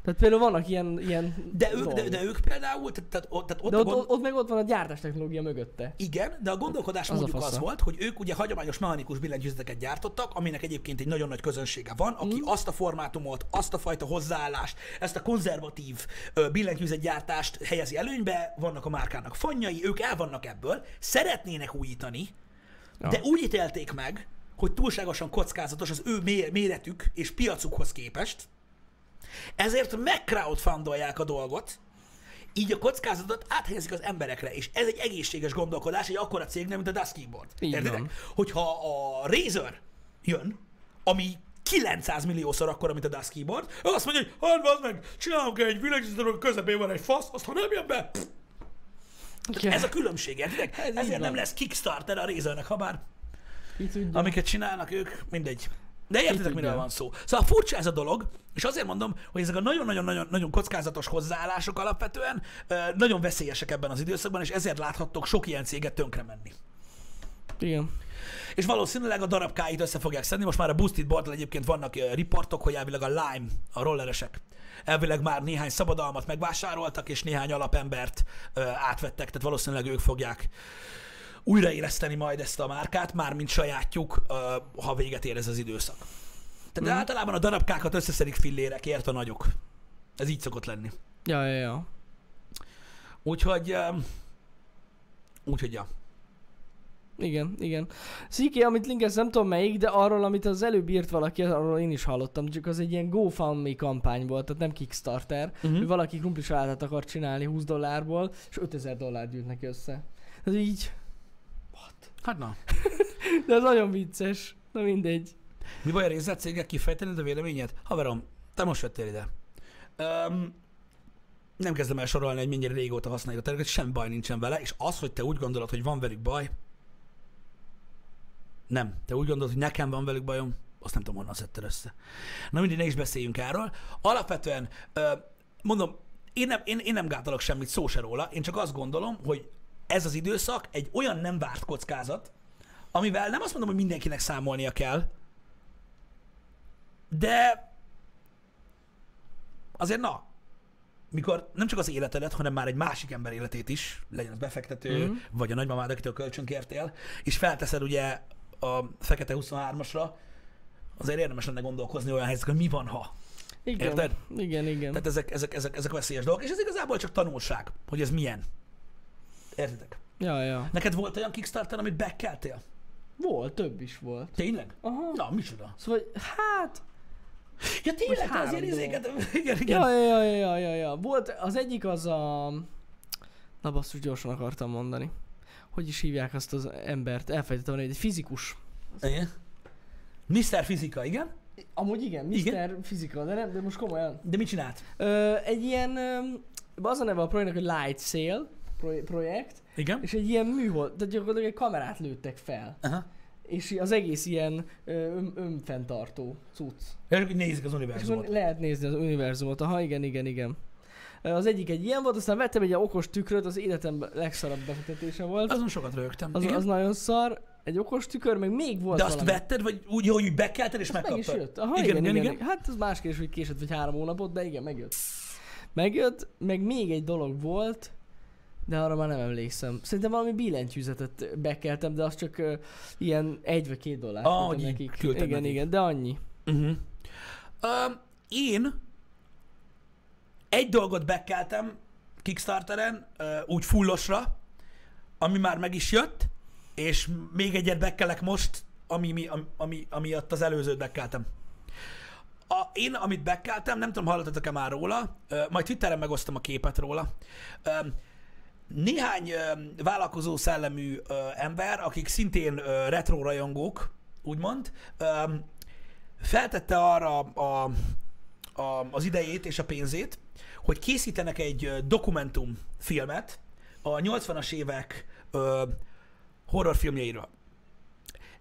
Tehát például vannak ilyen, ilyen De ők, de, dolgok. de ők például, tehát, tehát, ott- de a ott, gond... ott, ott, meg ott van a gyártás technológia mögötte. Igen, de a gondolkodás Az a mondjuk az fasza. volt, hogy ők ugye hagyományos mechanikus billentyűzeteket gyártottak, aminek egyébként egy nagyon nagy közönsége van, aki mm. azt a formátumot, azt a fajta hozzáállást, ezt a konzervatív billentyűzetgyártást helyezi előnybe, vannak a márkának fanjai, ők el vannak ebből, szeretnének újítani, Ja. de úgy ítélték meg, hogy túlságosan kockázatos az ő mé- méretük és piacukhoz képest, ezért megcrowdfundolják a dolgot, így a kockázatot áthelyezik az emberekre, és ez egy egészséges gondolkodás egy akkora cégnél, mint a Értitek? van. Hogyha a Razer jön, ami 900 milliószor akkora, mint a Das Keyboard, ő azt mondja, hogy hát bazd meg, csinálunk egy a közepén van egy fasz, azt ha nem jön be, pff, Ja. ez a különbség, értitek? Ez Ezért nem lesz Kickstarter a Razernek, ha bár. Amiket csinálnak ők, mindegy. De értitek, miről van szó. Szóval furcsa ez a dolog, és azért mondom, hogy ezek a nagyon-nagyon-nagyon kockázatos hozzáállások alapvetően nagyon veszélyesek ebben az időszakban, és ezért láthattok sok ilyen céget tönkre menni. Igen. És valószínűleg a darabkáit össze fogják szedni. Most már a Boosted board egyébként vannak riportok, hogy elvileg a Lime, a rolleresek, elvileg már néhány szabadalmat megvásároltak, és néhány alapembert átvettek, tehát valószínűleg ők fogják újraéleszteni majd ezt a márkát, már mint sajátjuk, ha véget ér ez az időszak. Tehát mm. általában a darabkákat összeszedik fillérekért a nagyok. Ez így szokott lenni. Ja, ja, ja. Úgyhogy, úgyhogy ja. Igen, igen. Sziki, amit linkez, nem tudom melyik, de arról, amit az előbb írt valaki, arról én is hallottam, csak az egy ilyen GoFundMe kampány volt, tehát nem Kickstarter, hogy valaki krumpli salátát akar csinálni 20 dollárból, és 5000 dollár gyűjt neki össze. Ez így, Hát na. de ez nagyon vicces. Na mindegy. Mi baj a részletcégek kifejtened a véleményed? Haverom, te most jöttél ide. Um, nem kezdem el sorolni, hogy mennyire régóta használjuk a területet, semmi baj nincsen vele, és az, hogy te úgy gondolod, hogy van velük baj, nem. Te úgy gondolod, hogy nekem van velük bajom, azt nem tudom, honnan szedted össze. Na mindig ne is beszéljünk erről. Alapvetően, mondom, én nem, én, én nem gátolok semmit, szó se róla, én csak azt gondolom, hogy ez az időszak egy olyan nem várt kockázat, amivel nem azt mondom, hogy mindenkinek számolnia kell, de azért na, mikor nem csak az életedet, hanem már egy másik ember életét is, legyen az befektető, mm. vagy a nagymamád, akitől kölcsön kértél, és felteszed ugye a fekete 23-asra, azért érdemes lenne gondolkozni olyan helyzetekben, hogy mi van, ha. Igen, Érted? igen, igen. Tehát ezek, ezek, ezek, ezek veszélyes dolgok, és ez igazából csak tanulság, hogy ez milyen. Értitek? Ja, ja. Neked volt olyan Kickstarter, amit bekeltél? Volt, több is volt. Tényleg? Aha. Na, micsoda? Szóval, hát, Ja, tényleg, te az három ilyen dolog. izéket... Igen, igen. Ja, ja, ja, ja, ja, ja. Volt, az egyik az a... Na basszus, gyorsan akartam mondani. Hogy is hívják azt az embert? Elfelejtettem, hogy egy fizikus. Igen. Mr. Fizika, igen? Amúgy igen, Mr. Igen? Fizika, de, nem, de most komolyan. De mit csinált? Ö, egy ilyen, ö, az a neve a projektnek, hogy Light Sail projekt, Igen? és egy ilyen műhold, tehát gyakorlatilag egy kamerát lőttek fel. Aha. És az egész ilyen ön, önfenntartó cucc. Hogy nézik az És univerzumot. akkor lehet nézni az univerzumot. Aha, igen, igen, igen. Az egyik egy ilyen volt, aztán vettem egy ilyen okos tükröt, az életemben legszarabb befektetése volt. Azon sokat rögtem. Az, igen? az nagyon szar. Egy okos tükör, meg még volt De azt valami. vetted, vagy úgy, hogy bekelted és Az meg is megkaptad? jött. Aha, Igen, igen, igen, igen, igen. Hát az más kérdés, hogy késett vagy három hónapot, de igen, megjött. Megjött, meg még egy dolog volt, de arra már nem emlékszem. Szerintem valami billentyűzetet bekeltem, de az csak uh, ilyen egy vagy két dollár Ah, nekik. Igen, nekik. igen, de annyi. Uh-huh. Um, én egy dolgot bekeltem Kickstarteren, uh, úgy fullosra, ami már meg is jött, és még egyet bekelek most, ami, mi- ami, ami, amiatt az előzőt bekeltem. A, én, amit bekeltem, nem tudom, hallottatok-e már róla, uh, majd Twitteren megosztom a képet róla. Um, néhány vállalkozó szellemű ember, akik szintén retro rajongók, úgymond, feltette arra a, a, az idejét és a pénzét, hogy készítenek egy dokumentumfilmet a 80-as évek horrorfilmjeiről.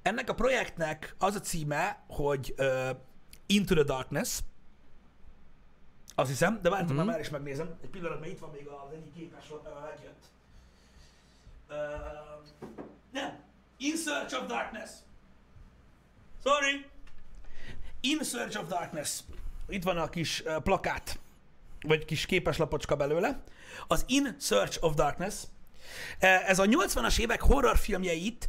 Ennek a projektnek az a címe, hogy Into the Darkness, azt hiszem, de várjátok, Mhm. már, is megnézem. Egy pillanat, mert itt van még az egyik képes, megjött. Ö, nem. In Search of Darkness. Sorry. In Search of Darkness. Itt van a kis ö, plakát, vagy kis képeslapocska belőle. Az In Search of Darkness. Ez a 80-as évek horrorfilmjeit,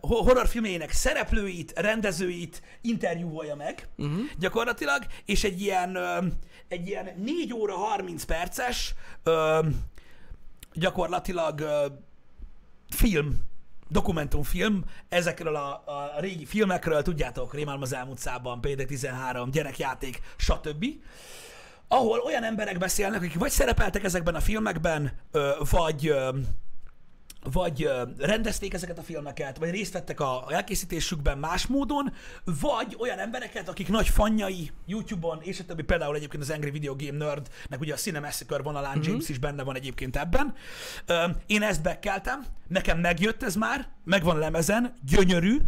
horrorfilmjeinek szereplőit, rendezőit interjúvolja meg, uh-huh. gyakorlatilag, és egy ilyen, egy ilyen 4 óra 30 perces ö, gyakorlatilag ö, film, dokumentumfilm ezekről a, a régi filmekről, tudjátok, Rémálom az elmúlt szában, Példek 13, gyerekjáték, stb. Ahol olyan emberek beszélnek, akik vagy szerepeltek ezekben a filmekben, ö, vagy ö, vagy rendezték ezeket a filmeket, vagy részt vettek a elkészítésükben más módon, vagy olyan embereket, akik nagy fanjai YouTube-on, és a többi, például egyébként az Angry Video Game Nerdnek ugye a Cinemassacre vonalán mm-hmm. James is benne van egyébként ebben. Én ezt bekeltem, nekem megjött ez már, megvan lemezen, gyönyörű,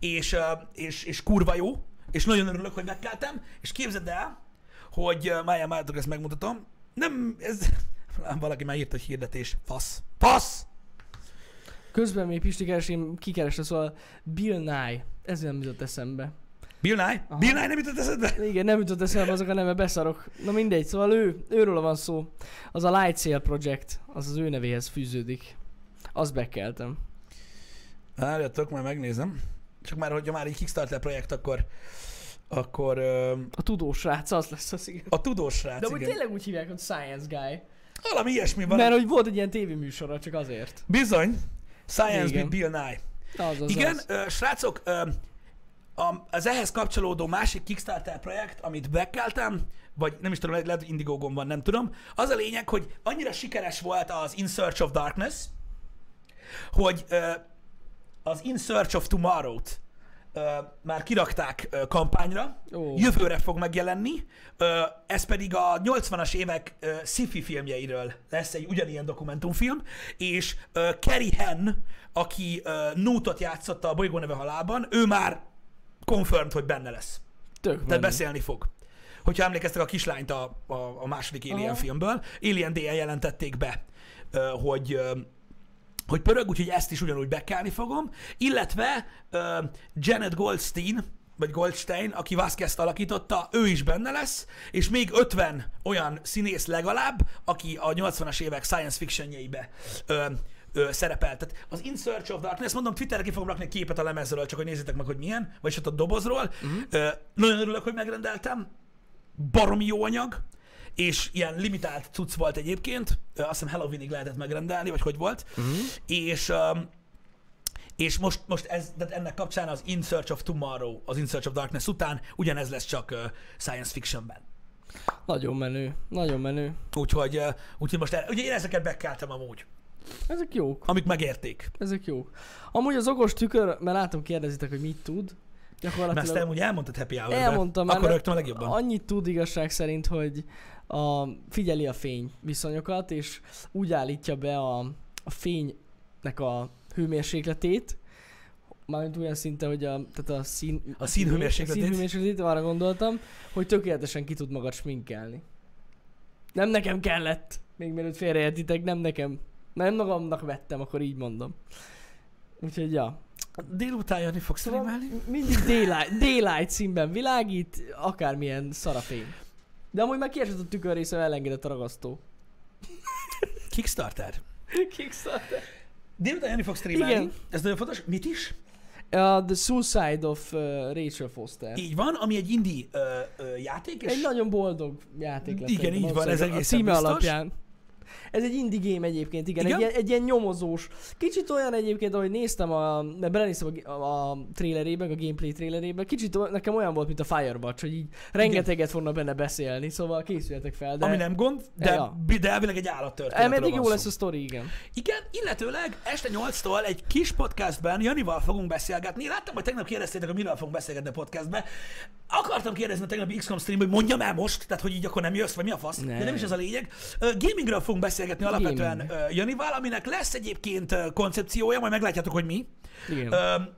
és, és, és kurva jó, és nagyon örülök, hogy megkeltem, és képzeld el, hogy ö, Máján Mártok ezt megmutatom, nem, ez, valaki már írt egy hirdetés, fasz, fasz! Közben még Pisti keresém, kikereste, szóval Bill Nye. Ez nem jutott eszembe. Bill Nye? Aha. Bill Nye nem jutott eszedbe? Igen, nem jutott eszembe azok a neve, beszarok. Na mindegy, szóval ő, őről van szó. Az a Light Sail Project, az az ő nevéhez fűződik. Azt bekeltem. Várjatok, már megnézem. Csak már, hogyha már egy Kickstarter projekt, akkor, akkor ö, A tudós srác, az lesz az igen. a tudós srác, De igen. tényleg úgy hívják, hogy Science Guy. Valami ilyesmi van. Mert hogy volt egy ilyen tévéműsora, csak azért. Bizony. Science Igen. with Bill Nye. Az, az, Igen, Az. ö, srácok, ö, az ehhez kapcsolódó másik Kickstarter projekt, amit bekeltem, vagy nem is tudom, lehet, hogy Indiegogon van, nem tudom, az a lényeg, hogy annyira sikeres volt az In Search of Darkness, hogy ö, az In Search of Tomorrow-t már kirakták kampányra, Ó. jövőre fog megjelenni, ez pedig a 80-as évek sci-fi filmjeiről lesz egy ugyanilyen dokumentumfilm, és Carrie Henn, aki ö, Newtot játszotta a bolygó neve halálban, ő már confirmed, hogy benne lesz. Tök Tehát beszélni fog. Hogyha emlékeztek a kislányt a, a, a második Alien Aha. filmből, Alien D-en jelentették be, hogy hogy pörög, úgyhogy ezt is ugyanúgy bekelni fogom, illetve ö, Janet Goldstein, vagy Goldstein, aki Vasquez-t alakította, ő is benne lesz, és még 50 olyan színész legalább, aki a 80-as évek science fictionjeibe ö, ö, szerepel. Tehát az In Search of Darkness, mondom, Twitterre ki fogom rakni egy képet a lemezről, csak hogy nézzétek meg, hogy milyen, vagy ott a dobozról. Uh-huh. Ö, nagyon örülök, hogy megrendeltem, baromi jó anyag, és ilyen limitált cucc volt egyébként, azt hiszem Halloweenig lehetett megrendelni, vagy hogy volt, uh-huh. és um, és most, most ez, de ennek kapcsán az In Search of Tomorrow, az In Search of Darkness után ugyanez lesz csak uh, science fictionben. Nagyon menő, nagyon menő. Úgyhogy, uh, úgyhogy most, el, ugye én ezeket bekeltem amúgy, Ezek jók, amik megérték. ezek jók. Amúgy az okos tükör, mert látom kérdezitek, hogy mit tud. Mert ezt Gyakorlatilag amúgy elmondtad happy hour elmondtam Akkor rögtön a legjobban. annyit tud igazság szerint, hogy a, figyeli a fény viszonyokat, és úgy állítja be a, a fénynek a hőmérsékletét, mármint olyan szinte, hogy a, tehát a szín... A színhőmérsékletét. A színhőmérsékletét, arra gondoltam, hogy tökéletesen ki tud magad sminkelni. Nem nekem kellett, még mielőtt félreértitek, nem nekem. Nem magamnak vettem, akkor így mondom. Úgyhogy ja. Délután jönni fogsz Szóval streamelni? mindig daylight, daylight színben világít, akármilyen szarafény. De amúgy már kiesett a tükör része, elengedett a ragasztó. Kickstarter. Kickstarter. Délután jönni fogsz streamelni. Igen. Ez nagyon fontos. Mit is? Uh, the Suicide of uh, Rachel Foster. Így van, ami egy indie ö, ö, játék, és Egy nagyon boldog játék lesz. Igen, így van, ez egészen A címe biztos. alapján. Ez egy indie game egyébként, igen, Igen? Egy, ilyen, egy ilyen nyomozós. Kicsit olyan egyébként, ahogy néztem, a, mert belenéztem a, a, a trailerébe, a gameplay trailerébe, kicsit o- nekem olyan volt, mint a Firewatch, hogy így rengeteget fognak benne beszélni, szóval készüljetek fel. De ami nem gond, de, Ja. de elvileg egy állattörténetről Elmeddig jó szó. lesz a sztori, igen. Igen, illetőleg este 8-tól egy kis podcastben Janival fogunk beszélgetni. Láttam, hogy tegnap kérdeztétek, hogy miről fogunk beszélgetni a podcastben. Akartam kérdezni a tegnapi XCOM stream, hogy mondjam el most, tehát hogy így akkor nem jössz, vagy mi a fasz. Nem. De nem is ez a lényeg. Gamingről fogunk beszélgetni alapvetően Gaming. ö, Janival, aminek lesz egyébként koncepciója, majd meglátjátok, hogy mi. Igen.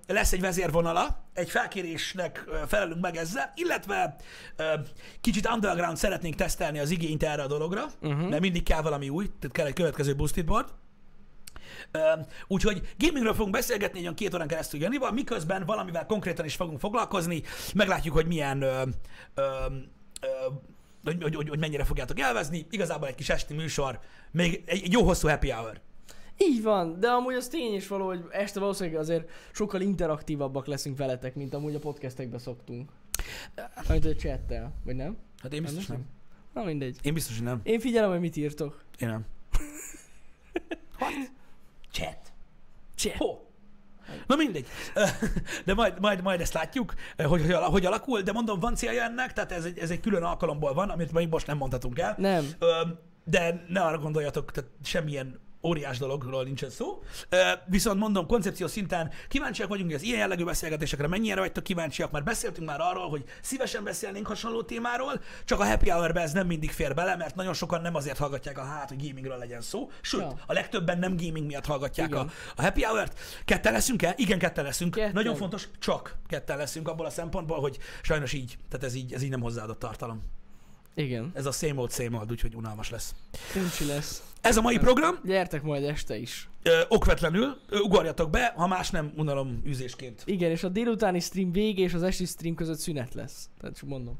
Lesz egy vezérvonala, egy felkérésnek felelünk meg ezzel, illetve kicsit underground szeretnénk tesztelni az igényt erre a dologra, uh-huh. mert mindig kell valami új, tehát kell egy következő boosted board. Ö, Úgyhogy gamingről fogunk beszélgetni egy olyan két órán keresztül Janival, miközben valamivel konkrétan is fogunk foglalkozni, meglátjuk, hogy milyen ö, ö, ö, hogy, hogy, hogy, hogy mennyire fogjátok elvezni. Igazából egy kis esti műsor, még egy, egy jó hosszú happy hour. Így van, de amúgy az tény is való, hogy este valószínűleg azért sokkal interaktívabbak leszünk veletek, mint amúgy a podcastekben szoktunk. Amit a chattel, vagy nem? Hát én biztos nem. Na mindegy. Én biztos, hogy nem. Én figyelem, hogy mit írtok. Én nem. What? Chat. Chat. Ho? Na mindegy. De majd, majd, majd ezt látjuk, hogy, hogy, hogy alakul, de mondom, van célja ennek, tehát ez egy, ez egy külön alkalomból van, amit még most nem mondhatunk el. Nem. De ne arra gondoljatok, tehát semmilyen óriás dologról nincsen szó. Viszont mondom, koncepció szinten kíváncsiak vagyunk, hogy az ilyen jellegű beszélgetésekre mennyire vagytok kíváncsiak, mert beszéltünk már arról, hogy szívesen beszélnénk hasonló témáról, csak a happy hour ez nem mindig fér bele, mert nagyon sokan nem azért hallgatják a hát, hogy gamingről legyen szó, sőt, Ja. a legtöbben nem gaming miatt hallgatják a, a happy hour-t. Ketten leszünk-e? Igen, ketten leszünk. Ketten. Nagyon fontos, csak ketten leszünk abból a szempontból, hogy sajnos így, tehát ez így, ez így nem hozzáadott tartalom. Igen. Ez a same old, same old, úgyhogy unalmas lesz. Uncsi lesz. Ez a mai program, Gyertek majd este is. ö, okvetlenül, ö, ugorjatok be, ha más nem, unalom üzésként. Igen, és a délutáni stream vége és az esti stream között szünet lesz. Tehát csak mondom.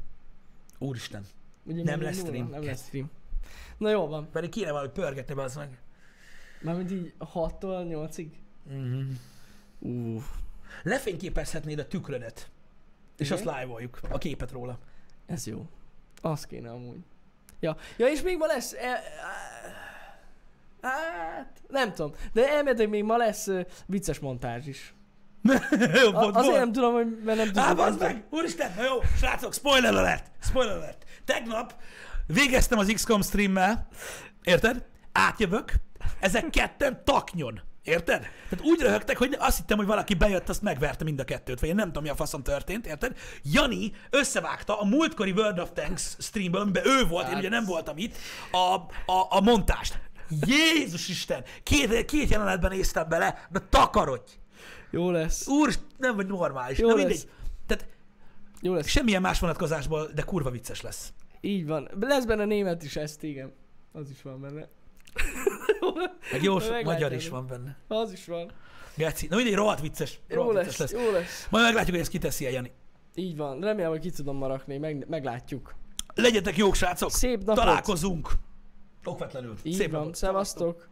Úristen. Ugye Nem lesz stream. Nem lesz stream. Na jó van. Pedig kéne valahogy pörgetni az meg. Mármint így 6-tól 8-ig. Mm-hmm. Ú, Lefényképezhetnéd a tükrödet, és Igen? azt live-oljuk, a képet róla. ez jó. Az kéne amúgy. Ja, ja és még ma lesz... E, hát, nem tudom. De elméletileg még ma lesz uh, vicces montázs is. A, azért nem tudom, hogy mert nem Á, tudom. bazd meg! Úristen, na jó, srácok, spoiler alert! Spoiler alert! Tegnap végeztem az XCOM streammel, érted? Átjövök, ezek ketten taknyon. Érted? Tehát úgy röhögtek, hogy azt hittem, hogy valaki bejött, azt megverte mind a kettőt, vagy én nem tudom, mi a faszom történt, érted? Jani összevágta a múltkori World of Tanks streamből, amiben ő volt, én Hát. ugye nem voltam itt, a, a, a montást. Jézus Isten! Két, két jelenetben néztem bele, de takarodj! Jó lesz. Úr, nem vagy normális. Jó Na lesz. Tehát Jó lesz. semmilyen más vonatkozásból, de kurva vicces lesz. Így van. Lesz benne német is ezt, igen. Az is van benne. Meg jó sok magyar is van benne. Az is van. Geci. Na mindegy, rohadt vicces. Jó Rohadt lesz, vicces lesz. jó lesz. Majd meglátjuk, hogy ezt kiteszi el Jani. Így van. Remélem, hogy ki tudom ma rakni. Meg, meglátjuk. Legyetek jók, srácok! Szép napot. Találkozunk! Okvetlenül. Így Szép van. napot. Szevasztok.